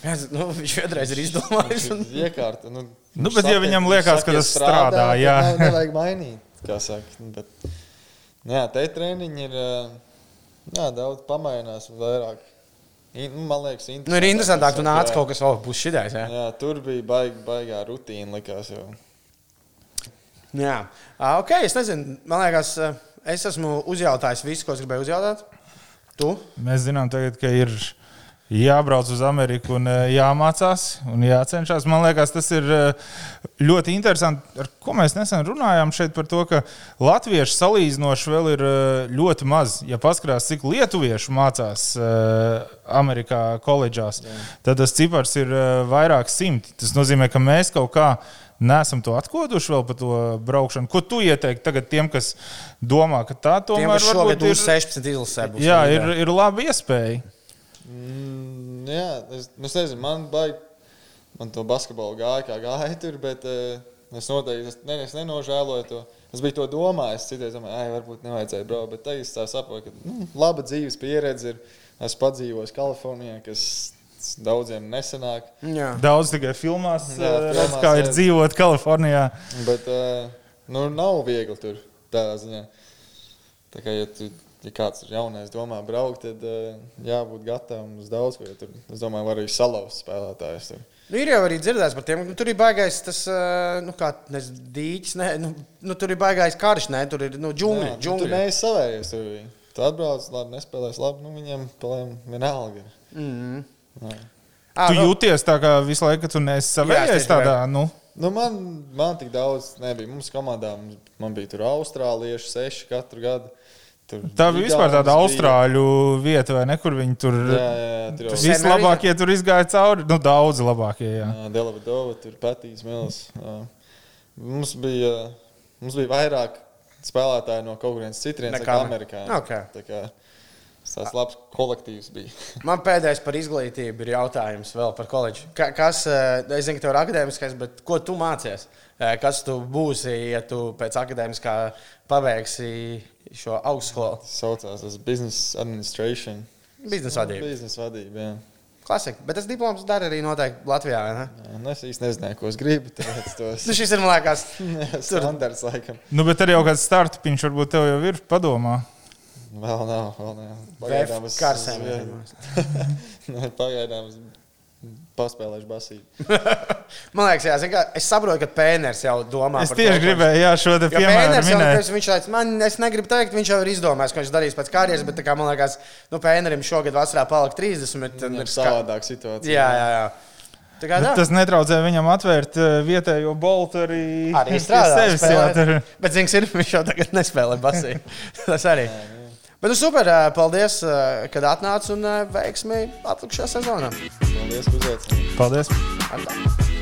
Jā, nu, viņš vienreiz ir izdomājis. Un... Iekārta. Nu, Nu, bet ja saka, viņam liekas, saka, ka ja tas strādā, tad jā. Nevajag mainīt, kā saka. Nu, Bet, nu, jā, te treniņi ir ā, jā, daudz pamainās, vairāk. In, nu, man liekas, Nu, ir interesantāk, tu nāc kaut kas, oh, būs šitais. Jā. Jā, tur bija baig, baigā rutīna, likās jau. jā. Ok, es nezinu, man liekas, es esmu uzjautājis visu, ko es gribēju uzjautāt. Tu? Mēs zinām, tagad, ka ir jābrauc uz Ameriku un eh, jāmācās un jācenšas. Man liekas, tas ir eh, ļoti interesanti. Ar ko mēs nesen runājām šeit par to, ka latviešu salīdzinoši vēl ir eh, ļoti maz. Ja paskatās, cik lietuviešu mācās Amerikā koledžās, tad tas cipars ir vairāk simti. Tas nozīmē, ka mēs kaut kā. Nesam to atkoduši vēl par to braukšanu. Ko tu ieteiktu tagad tiem, kas domā, ka tā Tiem, tomēr kas šogad varbūt būs 16 izlasē. Jā, ir, ir laba iespēja. Mm, jā, es, es nezinu, man baigi. Man to basketbolu gāja, kā gāja tur, bet uh, es noteikti es, ne, es nenožēloju to. Es biju to domājis, citreiz domāju, ai, varbūt nevajadzēja braukt, bet tagad es saprotu, ka nu, laba dzīves pieredze ir. Esmu padzīvojis Kalifornijā, kas daudziem nesenāk. Jā. Daudz tikai filmās, Jā, redz, filmās, kā ir jā. dzīvot Kalifornijā. Bet uh, nu, nav viegli tur tādā ziņā. Tā kā, ja, tu, ja kāds ir jaunais, domā braukt, tad uh, jābūt gatavam uz daudz jo Tur, es domāju, var arī salauzt spēlētājus. Tur. Nu, ir jau arī dzirdēts par tiem, ka tur ir baigais tas, eh, nu, kā nes, dīķis, ne, nu, nu, tur ir baigais karš, ne, tur ir nu, džungļi. Jā, nu, tur džungļi. neesi savējis. Tur. Tu atbrauc, labi, nespēlēs labi. Nu, viņiem palēm vienalga. Mm. Jā. Ah, Tu vēl- jūties tā kā visu laiku, ka tu neesi Jā, es savējais tieši tādā, nu, Nu, man, man tik daudz nebija. Mums komandā mums, man bija tur austrālieši, seši katru gadu. Tur tā bija vispār tāda austrāļu vieta, vai ne, kur viņi tur bija. Jā, jā, tur jau vislabākie tur izgāja cauri. Nu, daudz labākie, jā. Jā, Delavadova, tur Patīs Mils. Jā. Mums bija, mums bija vairāk spēlētāji no kaut kurienes citurienes Nekā nekā Amer- Amerikā. Ok. Tā kā tas labs kolektīvs bija. Man pēdējais par izglītību ir jautājums vēl par koledžu. Ka, kas, eh, es zinu, ka tev ir akadēmiskais, bet ko tu mācies? Eh, Kas tu būsi, ja tu pēc akadēmiskā pabeigsi šo augstskolu? Tas saucās tas business administration. Biznesa vadība. Biznesa vadība, jā. Klasika. Bet tas diploms dara arī noteikti Latvijā. vai Ne? jā. Nu, es īsti nezināju, ko es gribu. Tos Nu, šis ir, man liekas, standarts laikam. Nu, bet arī jau kāds startupiņš varbūt tev jau ir padomā. Vēl nav, vēl nav. VF es- karsēm. Nē, Pagaidām es paspēlēšu basīti. Man liekas, jā, kā, es saprotu, ka Pēners jau domā Es par tieši to, gribēju, jā, šo te piemēru minēt. viņš teica, man, es negribu teikt, viņš jau ir izdomājis, ko viņš darīs pēc karjeras, bet tā kā, man liekas, nu, Pēnerim šogad vasarā palika 30. un Viņam ir savādāka situācija. Jā, jā, jā. Tā kā tā. Tas netraucē viņam atvērt eh, vietējo boltu arī, Arī pie strādā. sevis. Jā, spēlēt. tur. Bet, zināms, ir viņš jau tagad nespēlē basī. Tas arī. Bet, nu, super, ā, paldies, ā, kad atnāci un ā, veiksmi atlikušajā sezonā. Paldies, ka uzaicinājāt. Paldies! Atā.